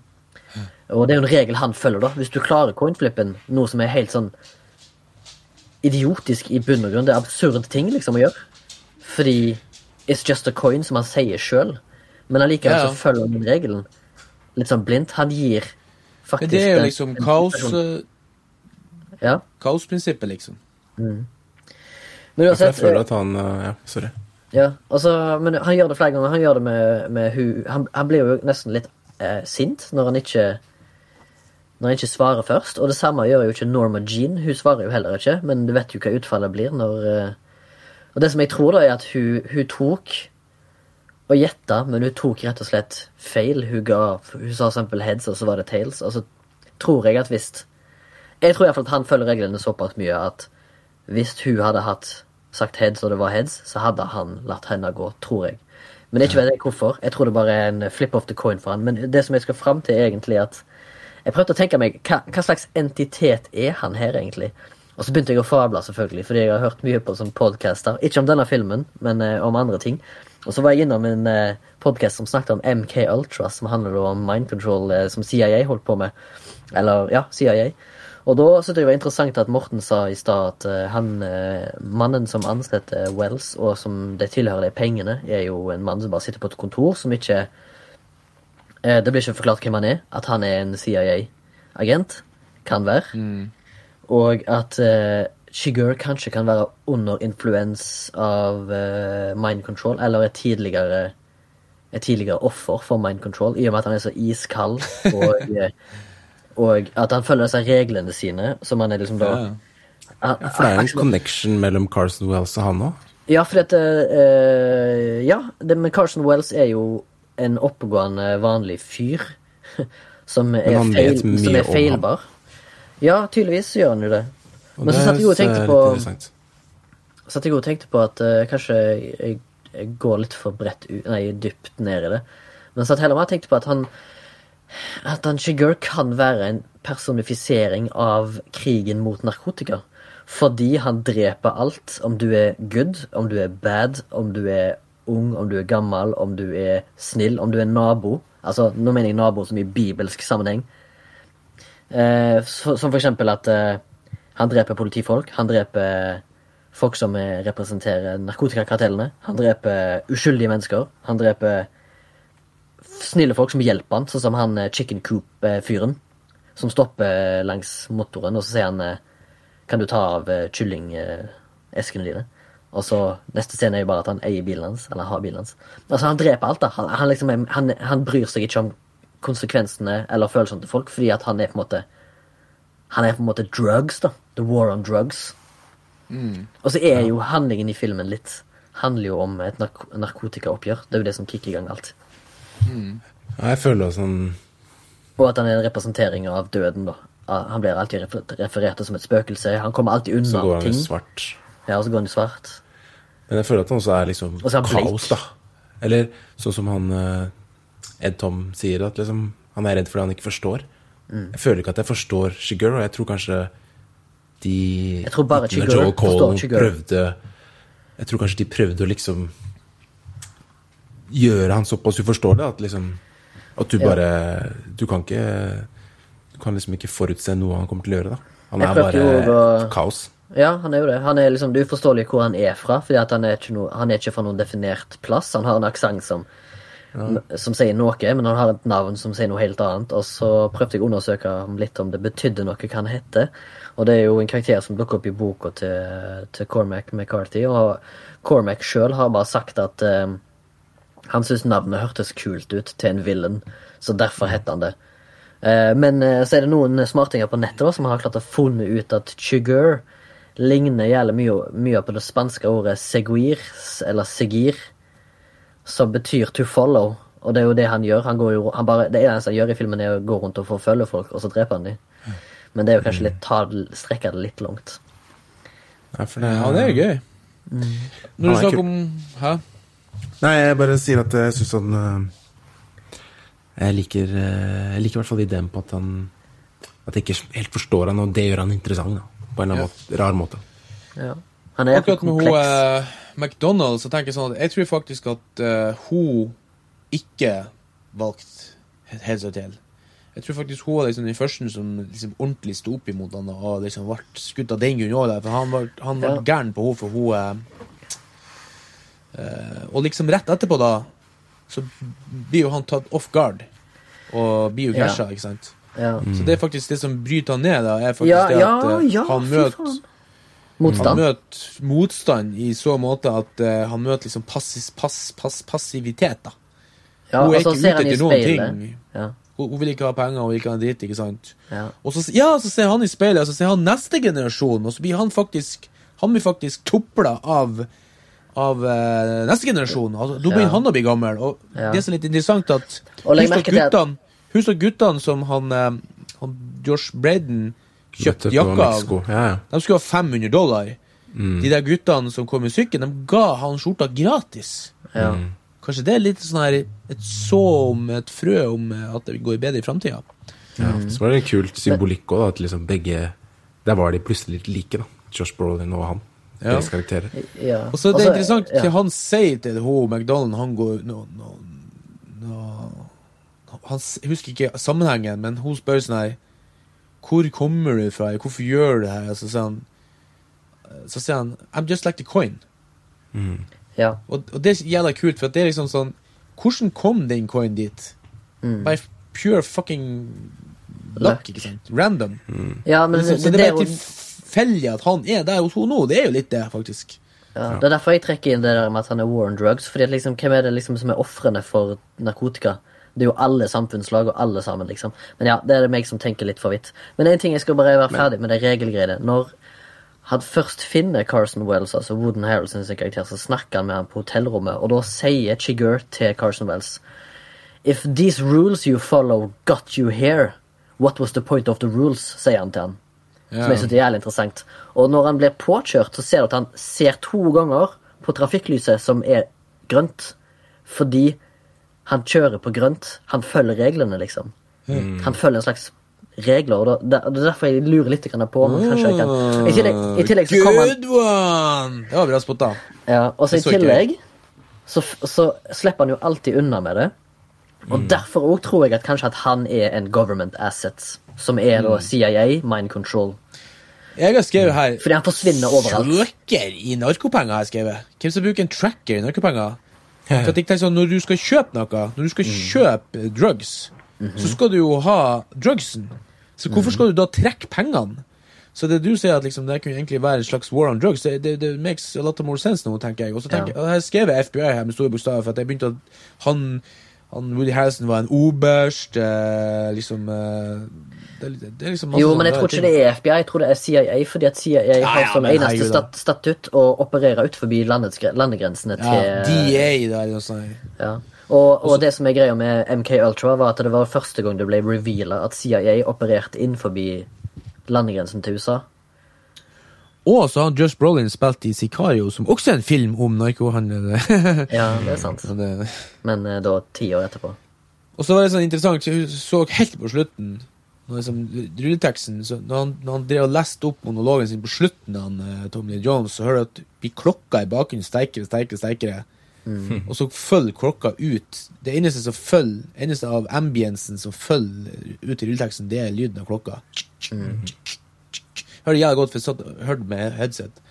Og det er jo en regel han følger, da. Hvis du klarer coin-flippen, noe som er helt sånn idiotisk i bunn og grunn, det er absurd ting liksom å gjøre. Fordi it's just a coin, som han sier sjøl. Men allikevel Ja, ja. så følger han den regelen. Litt sånn blindt. Han gir faktisk Men det er jo liksom kaos, eh, Ja. kaosprinsippet, liksom. Men uansett jeg føler at han eh, Ja, sorry. Ja, altså, men han gjør det flere ganger. Han gjør det med, med hu... han, han blir jo nesten litt eh, sint når han ikke Når han ikke svarer først. Og det samme gjør jo ikke Norma Jean. Hun svarer jo heller ikke, men du vet jo hva utfallet blir når eh, Og det som jeg tror, da, er at hun, hun tok og gjetta, men hun tok rett og slett feil. Hun ga Hun sa eksempel heads, og så var det tails. Altså tror jeg at hvis Jeg tror iallfall at han følger reglene såpass mye at hvis hun hadde hatt sagt heads og det var heads, så hadde han latt henne gå, tror jeg. Men ikke vet jeg hvorfor. Jeg tror det bare er en flip of the coin for han. Men det som jeg skal fram til, er egentlig at Jeg prøvde å tenke meg hva, hva slags entitet er han her, egentlig? Og så begynte jeg å fable, selvfølgelig, fordi jeg har hørt mye på som podcaster. Ikke om denne filmen, men eh, om andre ting. Og så var jeg innom en eh, podkast som snakket om MK Ultra, som handler om mind control, eh, som CIA holdt på med. Eller, ja, CIA. Og da syns jeg det var interessant at Morten sa i stad at eh, han, eh, mannen som ansetter Wells, og som det tilhører de pengene, er jo en mann som bare sitter på et kontor, som ikke eh, Det blir ikke forklart hvem han er. At han er en CIA-agent. Kan være. Og at Shigur kanskje kan være under influens av mind control, eller et tidligere et tidligere offer for mind control, i og med at han er så iskald og og at han følger disse reglene sine, som han er liksom da Ja. Han- For det er en connection mellom Carson Wells og han òg. Ja, for dette uh, Ja, det med Carson Wells er jo en oppegående, vanlig fyr. Som er, feil, som er feilbar. Ja, tydeligvis gjør han jo det. Men så satt jeg og tenkte på satt jeg og tenkte på at uh, kanskje jeg, jeg går litt for bredt ut, nei, dypt ned i det. Men satt heller og tenkte på at han at han Shigur kan være en personifisering av krigen mot narkotika. Fordi han dreper alt. Om du er good, om du er bad, om du er ung, om du er gammel, om du er snill, om du er nabo. Altså, Nå mener jeg nabo som i bibelsk sammenheng. Eh, så, som for eksempel at eh, han dreper politifolk. Han dreper folk som representerer narkotikakartellene. Han dreper uskyldige mennesker. Han dreper snille folk som hjelper han, sånn som han eh, Chicken Coop-fyren. Som stopper langs motoren, og så sier han eh, Kan du ta av eh, kyllingeskene dine? Og så neste scene er jo bare at han eier bilen hans, eller har bilen hans. Altså, han dreper alt, da. Han, han, liksom, han, han bryr seg ikke om konsekvensene eller følelsene til folk, fordi at han er på en måte Han er på en måte drugs, da. The war on drugs. Og så er jo handlingen i filmen litt Handler jo om et nark narkotikaoppgjør. Det er jo det som kicker i gang alt. Ja, jeg føler sånn Og at han er en representering av døden, da. Han blir alltid referert til som et spøkelse. Han kommer alltid Så unna går han i svart. Ja, og så går han i svart. Men jeg føler at han også er liksom også er kaos, da. Eller sånn som han eh, Ed Tom sier, at liksom han er redd fordi han ikke forstår. Mm. Jeg føler ikke at jeg forstår Shigur, og jeg tror kanskje de Jeg tror bare når Shigur forstår Cole Shigur. prøvde Jeg tror kanskje de prøvde å liksom gjøre han såpass uforståelig at liksom At du Ja. bare Du kan ikke Du kan liksom ikke forutse noe han kommer til å gjøre, da. Han er bare å- kaos. Ja, han er jo det. Han er liksom, Det er uforståelig hvor han er fra, fordi han er noe, han er ikke fra noen definert plass. Han har en aksent som, som sier noe, men han har et navn som sier noe helt annet. Og så prøvde jeg å undersøke litt om det betydde noe hva han heter. Og det er jo en karakter som dukker opp i boka til, til Cormac McCarthy. Og Cormac sjøl har bare sagt at eh, han syntes navnet hørtes kult ut til en villain, så derfor heter han det. Eh, Men eh, så er det noen smartinger på nettet da, som har klart å funne ut at Chugur ligner jævlig mye, mye på det spanske ordet seguir, eller seguir, som betyr to follow. Og det er jo det han gjør. Han går jo, han bare, det eneste han gjør i filmen, er å gå rundt og forfølge folk, og så dreper han dem. Men det er jo kanskje litt ta, strekker strekke det litt langt. Ja, for det, Ja, det er gøy. Når du er snakker om Hæ? Nei, jeg bare sier at jeg syns han øh, Jeg liker øh, Jeg liker i hvert fall ideen på at han At jeg ikke helt forstår han, og det gjør han interessant, da. På en eller annen måte, rar måte. Ja. Han er Akkurat med hun eh, McDonald's så tenker jeg sånn at jeg tror faktisk at uh, hun ikke valgte helt seg til. Jeg tror faktisk hun var liksom den første som liksom ordentlig sto opp imot han og liksom ble skutt av den grunn òg. For han var, han var Ja. gæren på henne for hun eh, eh, Og liksom rett etterpå, da, så blir jo han tatt off guard og blir jo Ja. ikke sant. Ja, Så det er faktisk det som bryter han ned, da, er faktisk ja, det at eh, han møter Motstand. han møter motstand i så måte at uh, han møter liksom passis, pass, pass, passivitet. da. Ja, hun er ikke ute etter noen ting. Ja, Hun, hun vil ikke ha penger, hun vil ikke ha en dritt. ikke sant? ja. Og så, ja, så ser han i speilet, og så ser han neste generasjon, og så blir han faktisk han blir faktisk topla av av uh, neste generasjon. Altså, da begynner Ja. han å bli gammel. Og Ja. det som er litt interessant, at husk guttene, husk at guttene som han, eh, han Josh Braden kjøpte jakka av Ja, ja. De skulle ha 500 dollar. Mm. De der guttene som kom i sykkelen, de ga han skjorta gratis. ja. Mm. Kanskje det er litt sånn her et så om et frø om eh, at det går bedre i framtida. Ja, Så var det en kult symbolikk òg, at liksom begge Der var de plutselig litt like, da. Josh Brolin og han. Ja. Deres karakterer. ja. Og så er det er interessant ja. han sier til hun McDonald Han går no, no, no, han, Jeg husker ikke sammenhengen, men hun spør sånn her Hvor kommer du fra? Hvorfor gjør du det her? Så sier han Så sier han I'm just like the coin. Ja. Og, og det er jævla kult, for det er liksom sånn Hvordan kom den coin dit? Mm. By pure fucking luck, ikke sant? Random. ja, men så, det, så det, det er jo tilfeldig at han er der hos henne nå. Det er jo litt det, faktisk. ja, Det er derfor jeg trekker inn det der med at han er war on drugs. Fordi at liksom, Hvem er det liksom som er ofrene for narkotika? Det er jo alle samfunnslag og alle sammen, liksom. Men ja, det er det meg som tenker litt for vidt. Men en ting jeg skal bare være ferdig med de regelgreiene. Når han først finner Carson Wells, altså Wooden Harrelson sin karakter, så snakker han med ham på hotellrommet, og da sier Chigurh til Carson Wells If these rules you follow got you here, what was the point of the rules? sier han til han. Som jeg synes er jævlig interessant. Og når han blir påkjørt, så ser du at han ser to ganger på trafikklyset som er grønt, fordi han kjører på grønt. Han følger reglene, liksom. Han følger en slags regler, og det det er derfor jeg lurer litt på om han kanskje kan I tillegg, i tillegg så kommer han Good one! Det var bra spotta. ja, og så i tillegg så, så slipper han jo alltid unna med det. Og Mm. derfor òg tror jeg at kanskje at han er en government asset, som er Mm. da CIA, mind control. Jeg har skrevet her Fordi han forsvinner overalt. Tracker i narkopenger, har jeg skrevet. Hvem som bruker en tracker i narkopenger? For jeg tenker sånn, Når du skal kjøpe noe, når du skal kjøpe drugs, så skal du jo ha drugsen. Så hvorfor skal du da trekke pengene? Så det du sier at liksom, det kunne egentlig være en slags war on drugs, det, det, det makes a lot more sense nå, tenker jeg. Og så tenker Ja. jeg, jeg skrev FBI her med store bokstaver, for at jeg begynte at han, han Woody Harrison var en oberst, eh, liksom eh, det, det, det liksom Jo, men jeg tror ikke ting. det er FBI, jeg tror det er CIA, fordi at CIA har ja, som men eneste stat statutt å operere ut forbi landets, landegrensene Ja, til DA, da, eller noe sånt. Ja. Og, og det som er greia med MK Ultra, var at det var første gang det ble reveala at CIA opererte inn forbi landegrensen til USA. Og så har Josh Brolin spilt i Sicario, som også er en film om narkohandel. Ja, det er sant. Det- Men eh, da ti år etterpå. og så var det sånn interessant, så hun så helt på slutten når liksom, rulleteksten, så når han, når han drev og leste opp monologen sin på slutten av han, eh, Tommy Lee Jones, så hører du at vi klokka i bakgrunnen sterkere, sterkere, sterkere. Og så følger klokka ut. Det eneste som følger, eneste av ambiensen som følger ut i rulleteksten, det er lyden av klokka. Hørte jævlig godt, for jeg satt hørte med headset.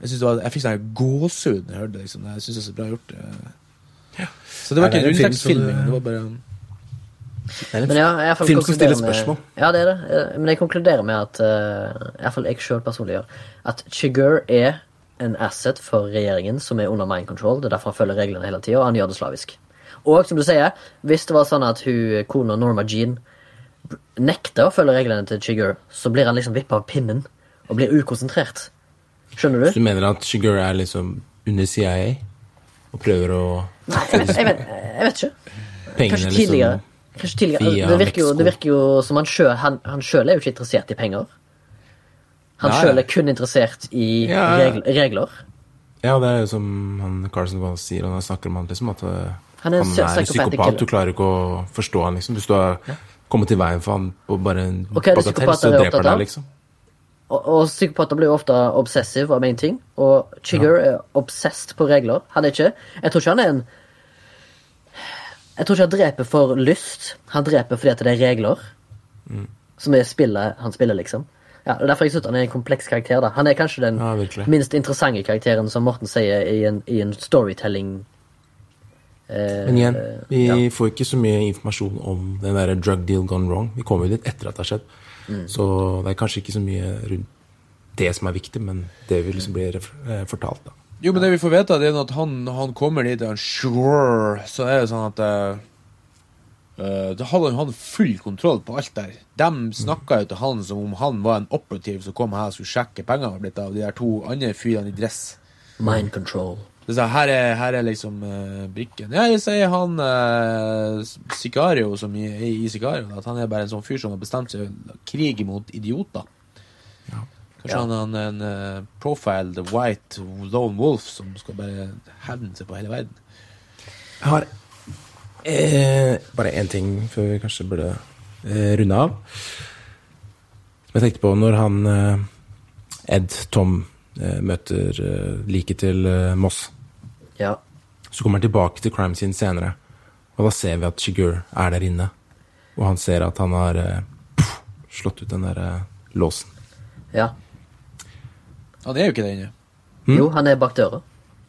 Jeg, synes det var, jeg fikk sånn gåsehud da jeg hørte det. Liksom. Jeg synes det er så bra gjort. Ja. Så det var det ikke som det var bare en Men ja, jeg i hvert fall film som stiller spørsmål. med-. Ja, det er det. Eh, Men jeg konkluderer med at uh, i hvert fall jeg sjøl personlig gjør, at Chigur er en asset for regjeringen som er under mind control. Det er derfor han følger reglene hele tida, og han gjør det slavisk. Og som du sier, hvis det var sånn at hun, kona Norma Jean nekter å følge reglene til Chigurh, så blir han liksom vippa av pinnen og blir ukonsentrert. Skjønner du? Så du? mener at Chigur er liksom under CIA og prøver å Nei, jeg vet, jeg vet, jeg vet ikke. Pengene Kanskje liksom tidligere. Kanskje tidligere. Det virker jo, det virker jo som han sjøl Han, han selv er jo ikke interessert i penger. Han ja, sjøl er kun interessert i Ja. ja. regler. Ja, det er jo som han Carson Wall sier, og han snakker om han liksom at han Han han er er, en psychopathic psykopat. Du klarer ikke å forstå han, liksom. Du har kommet i veien for han på bare en Og det bagatell, så er dreper han deg, liksom. Og, og psykopater blir jo ofte obsessive av én ting, og Chigurh er obsessed på regler. Han er ikke Jeg tror ikke han er en Jeg tror ikke han dreper for lyst. Han dreper fordi at det er regler. Mm. Som er spillet han spiller, liksom. Ja, er Derfor jeg synes han er en kompleks karakter. da Han er kanskje den Ja, minst interessante karakteren, som Morten sier, i en, i en storytelling Men igjen, vi ja. får ikke så mye informasjon om den der drug deal gone wrong. Vi kommer jo dit etter at det har skjedd. Mm. Så det er kanskje ikke så mye rundt det som er viktig, men det vil liksom bli eh, fortalt, da. Jo, men det vi får vite, det er at han, han kommer dit, han sure, så er det sånn at uh, Da hadde han full kontroll på alt der. De snakka jo til han som om han var en operativ som kom her og skulle sjekke pengene blitt av de der to andre fyrene i dress. Mind control. Sånn, her, er, her er liksom uh, brikken. Ja, jeg sier han uh, Sicario, som i, i, Sicario, at han er bare en sånn fyr som har bestemt seg å mot idioter. Kanskje Ja. han er en, uh, profiled white lone wolf som skal bare hevne seg på hele verden. Jeg har eh, bare én ting før vi kanskje burde eh, runde av. Som jeg tenkte på når han eh, Ed Tom eh, møter eh, liket til eh, Moss. Ja. Så kommer han tilbake til crime scene senere, og da ser vi at Shigur er der inne. Og han ser at han har eh, puff, slått ut den der eh, låsen. ja. Han er jo ikke der inne. Jo, han er bak døra.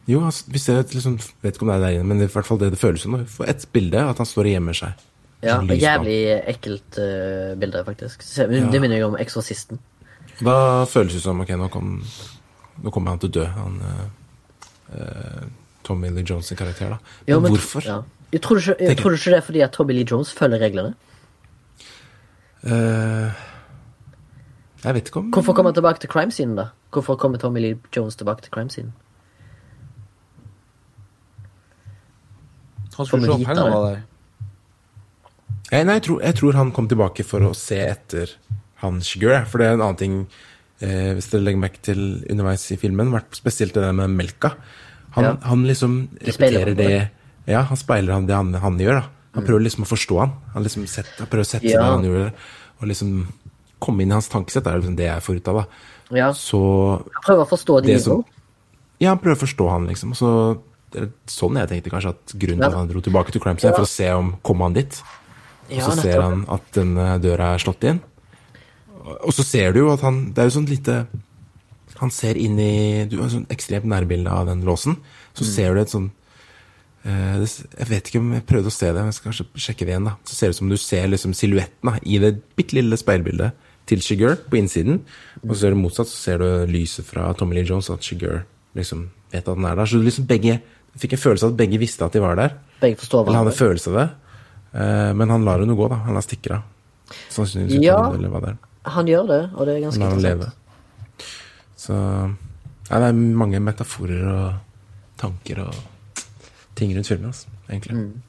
Jo, altså, vi ser et liksom, vet ikke om det er der inne, men det er i hvert fall det det føles som. Vi får et bilde at han står og gjemmer seg. Ja, lys Jævlig ekkelt uh, bilde, faktisk. Det minner jo om Eksorsisten. Da føles det som ok, nå, kom, nå kommer han til å dø, han uh, eh, Tommy Lee Jones' karakter. da. Men ja, men- hvorfor? Ja. Jeg tror, du ikke, jeg tror du ikke det er fordi at Tommy Lee Jones følger reglene? Uh, jeg vet ikke om Hvorfor kommer han tilbake til crime scene, da? Hvorfor kommer Tommy Lee Jones tilbake til crime scene? Han skulle slå opp hendene der. Eh, Nei, jeg tror, jeg tror han kom tilbake for å se etter han Shigur, for det er en annen ting eh, Hvis dere legger merke til underveis i filmen, vært spesielt det der med melka. Han, Ja. han liksom repeterer han det Ja, han speiler han det han, han gjør, da. Han prøver liksom å forstå han. Han liksom sett, han prøver å sette seg Ja. han gjør det, og liksom komme inn i hans tankesett. Det er liksom det jeg får ut av, da. Ja, Så Prøv å forstå de som. Ja, han prøver å forstå han, liksom. Så er sånn jeg tenkte kanskje at grunnen til at han dro tilbake til crime ja. for å se om kom han dit. Og Ja, så ser han at den eh, døra er slått inn. Og så ser du jo at han Det er jo sånn lite Han ser inn i Du har sånn ekstremt nærbilde av den låsen. Så Mm. ser du et sånn eh, Jeg vet ikke om jeg prøvde å se det, men jeg skal kanskje sjekke det igjen. da Så ser det ut som du ser liksom silhuetten i det bitte lille speilbildet til Shigur på innsiden. Og så ser du motsatt, så ser du lyset fra Tommy Lee Jones, at Shigur liksom vet at han er der. Så du liksom begge fikk en følelse av at begge visste at de var der. Begge forstår Eller hadde følelse av det. Eh, men han lar henne gå, da. Han lar stikker av. Sannsynligvis Ja. hva. Han gjør det, og det er ganske interessant. Så ja, det er mange metaforer og tanker og ting rundt filmen, altså, egentlig. Mm.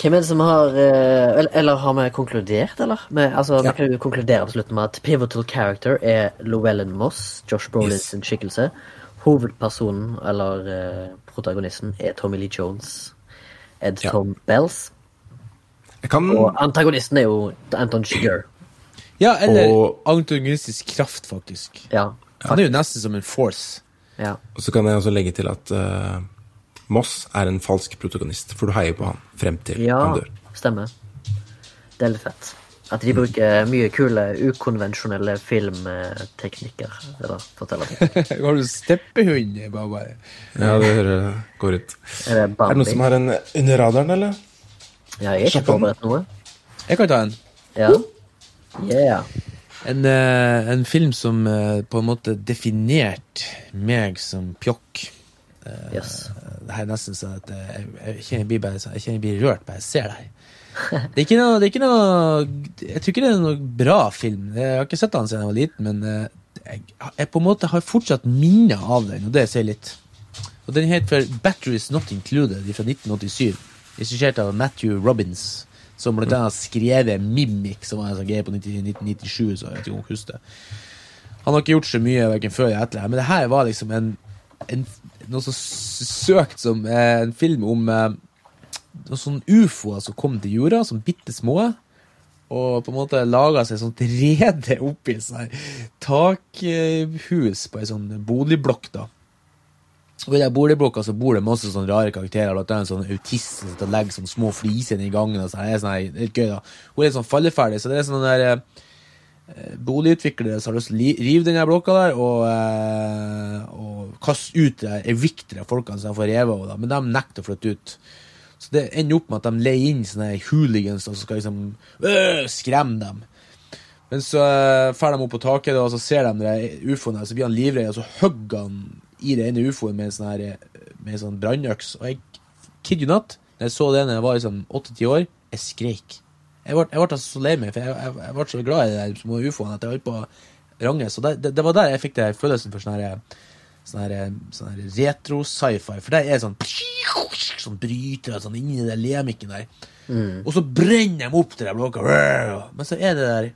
Hvem er det som har eh, Eller, eller har vi konkludert, eller? Med, altså, Ja. Vi kan jo konkludere på slutten med at pivotal character er Llewellyn Moss, Josh Brolins Yes. skikkelse. Hovedpersonen, eller eh, protagonisten, er Tommy Lee Jones. Ed Ja. Tom Bells. Kan Og antagonisten er jo Anton Shiger. Ja, eller Og- antagonistisk kraft, faktisk. Ja. Han er jo nesten som en force. ja. Og så kan jeg også legge til at uh, Moss er en falsk protagonist, for du heier på han frem til Ja, han dør. stemmer. Det er litt fett. At de bruker mye kule, ukonvensjonelle filmteknikker. Eller fortellerteknikker. Har du steppehund? Baba? Ja, det hører, går ut. Er det Er det noen som har en under radaren, eller? Ja, jeg er ikke forberedt noe. Jeg kan ta en. Ja. Yeah. En, eh, en film som eh, på en måte definerte meg som pjokk. Yes. Det her er nesten sånn at eh, jeg, jeg, jeg, blir bare, jeg kjenner jeg blir rørt bare jeg ser deg. Det er ikke noe, det er ikke noe Jeg tror ikke det er noe bra film. Jeg har ikke sett den siden jeg var liten, men eh, jeg, jeg på en måte har fortsatt minner av den, og det sier litt. Og Den heter for Batteries Not Included fra 1987. Regissert av Matthew Robbins, som blant annet har skrevet Mimic, som var en sånn greie på 1997. så jeg vet ikke om dere husker det. Han har ikke gjort så mye hverken før eller etter, men det her var liksom en, en noe så søkt som eh, en film om eh, noen sånne ufoer som kom til jorda, som bitte små, og på en måte laga seg sånt rede oppi et takhus på ei sånn boligblokk, da. Og i den boligblokka så bor det masse sånne rare karakterer. Blant annet en sånn autist som og legger sånne små fliser i gangen. og så Det er sånn her, er litt gøy, da. Hun er litt sånn falleferdig, så det er sånn der eh, boligutviklere som har lyst til å rive den blokka der og, eh, og kaste ut de eviktere folkene som de får revet av, men de nekter å flytte ut. Så det ender opp med at de leier inn sånne hooligans og som skal liksom øh, skremme dem. Men så drar de opp på taket, og så ser de ufoen der så blir han livredd, og så hogger han i det ene ufoen med en sånn her, eh, med sånn brannøks. Og jeg kid you not, når jeg så det da jeg var liksom åtte-ti år, jeg skreik. Jeg ble, jeg ble altså så lei meg, for jeg, jeg, jeg ble så glad i de små ufoene at jeg holdt på å range. Så det, det, det var der jeg fikk det følelsen for sånn her Sånn her, sånn her retro-sci-fi. For der er det sånn Sånn brytere sånn inni den lemikken der. Og så brenner de opp til de blokka. Men så er det der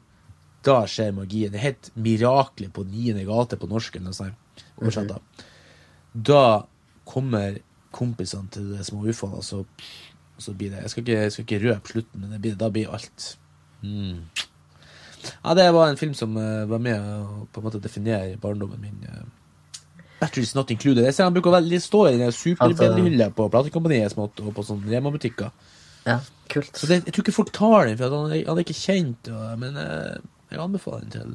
Da skjer magien. Det het 'Miraklet på niende gate' på norsk. eller noe sånt. Oversatt da. Da kommer kompisene til de små ufoene, og så, så blir det Jeg skal ikke, jeg skal ikke røpe slutten, men det blir, da blir alt mm. Ja, det var en film som uh, var med å på en måte definere barndommen min. Uh, Batteries Not Included. Jeg ser han bruker veldig stå i den superbillighylla på platekompaniet smått, og på sånne Rema-butikker. Ja, kult. Så det, jeg tror ikke folk tar den, for han, han er ikke kjent. Og, men uh, jeg anbefaler den til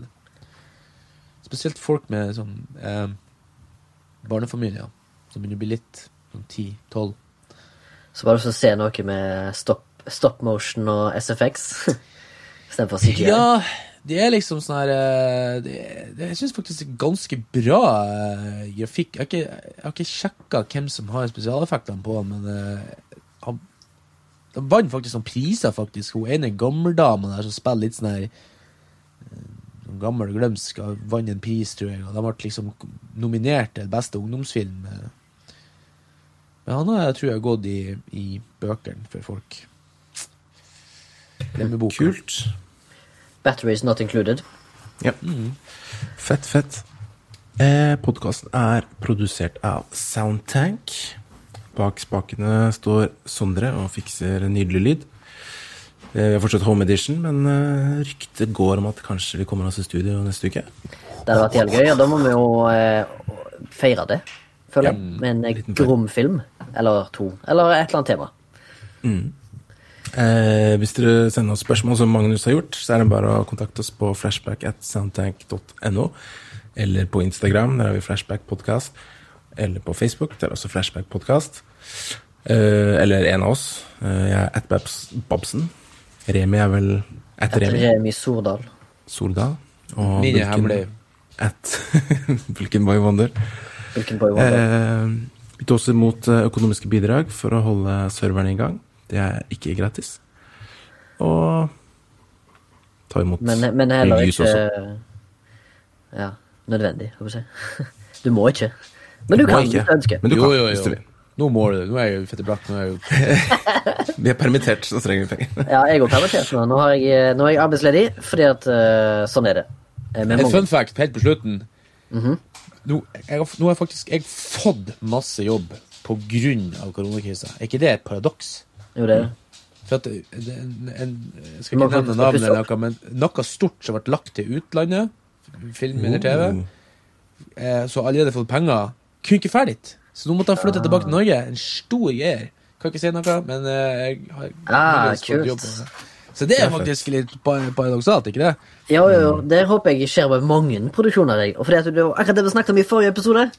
spesielt folk med sånn barnefamilier som begynner å bli litt sånn 10-12. Så bare å se noe med stop, stop motion og SFX istedenfor CGI. Ja, Det er liksom sånn her eh, det, det, Jeg syns faktisk det er ganske bra uh, grafikk. Jeg har ikke, jeg har ikke sjekka hvem som har spesialeffektene på den, men uh, han, han vant faktisk noen priser, faktisk. Hun ene gammeldama der som spiller litt sånn her sånn gammel glømsk har vant en pris, tror jeg. Og de ble liksom nominert til beste ungdomsfilm. Men han har, jeg tror jeg, gått i, i bøkene for folk. Glemmeboka. Kult. Batteries not included. Ja. Fett, fett. Eh, Podkasten er produsert av Soundtank. Bak spakene står Sondre og fikser nydelig lyd. Eh, vi har fortsatt home edition, men eh, ryktet går om at kanskje vi kommer oss i studio neste uke. Det hadde vært jævlig gøy, og da må vi jo eh, feire det, føler jeg. Med en liten eh, grom-film. Eller to. Eller et eller annet tema. Eh, hvis dere sender oss spørsmål, som Magnus har gjort, så er det bare å kontakte oss på flashback at soundtank.no, eller på Instagram, der har vi Flashback Podcast, eller på Facebook, der er også Flashback Podcast, eh, eller en av oss. Jeg er at Babs Babsen. Remi er vel Et Remi Remi Sordal. Sordal. Og Mine hemmelige. Et Bulken Boy Wonder. Hvilken boy Wonder. Eh, vi tar også imot eh, økonomiske bidrag for å holde serverne i gang. Det er ikke gratis. Og ta imot Men, men heller ikke også. Ja, nødvendig, holdt jeg på å si. Du må ikke. Men du du kan ikke. hvis du ønsker. Men du Jo, kan, jo, jo. Nå må du det. Nå er jeg jo fette blakk. Nå er jeg jo Vi er permittert, så trenger vi penger. Ja, jeg er permittert nå. Nå, har jeg, nå er jeg arbeidsledig, fordi at uh, sånn er det. Eh, En fun fact helt på slutten. Mhm. nå, jeg nå har faktisk jeg fått masse jobb på grunn av koronakrisa. Er ikke det et paradoks? Jo, det er det. For at en, en, jeg skal ikke nevne navnet, eller noe, men noe stort som ble lagt til utlandet, film eller TV, eh, så allerede fått penger, kunne ikke ferdig. Så nå måtte han flytte tilbake til Norge. En stor greier. Kan ikke si noe, men eh, jeg har Ah, kult. jobb. Så det er faktisk litt pa- paradoksalt, ikke det? Jo, jo, jo. Det håper jeg skjer med mange produksjoner. Jeg. Og fordi at det akkurat det vi snakket om i forrige episode.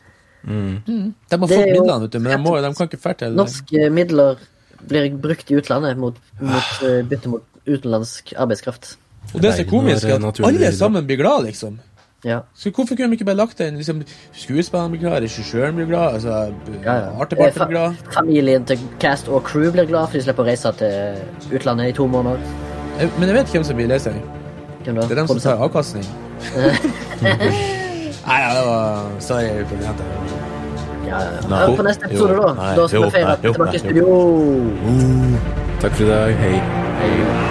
De har fått midlene, vet du, men de, må, de kan ikke fære til Norske midler blir brukt i utlandet mot, mot eh, bytte mot utenlandsk arbeidskraft. Og det som er komisk, er at alle sammen blir glad, liksom. Ja. Så hvorfor kunne de ikke bare lagt den? liksom, Skuespillerne blir glad, regissøren blir glad, altså, Ja, ja. arteparten Eh, blir glad. Familien til cast og crew blir glad, for de slipper å reise til utlandet i to måneder. Jeg- Men jeg vet hvem som blir lei seg. Det er dem som tar avkastning. Nei, ja, det var Sorry. Ja, ja, på neste episode, da. Da skal vi feire tilbake i studio. Takk for i dag. Hei. Hei.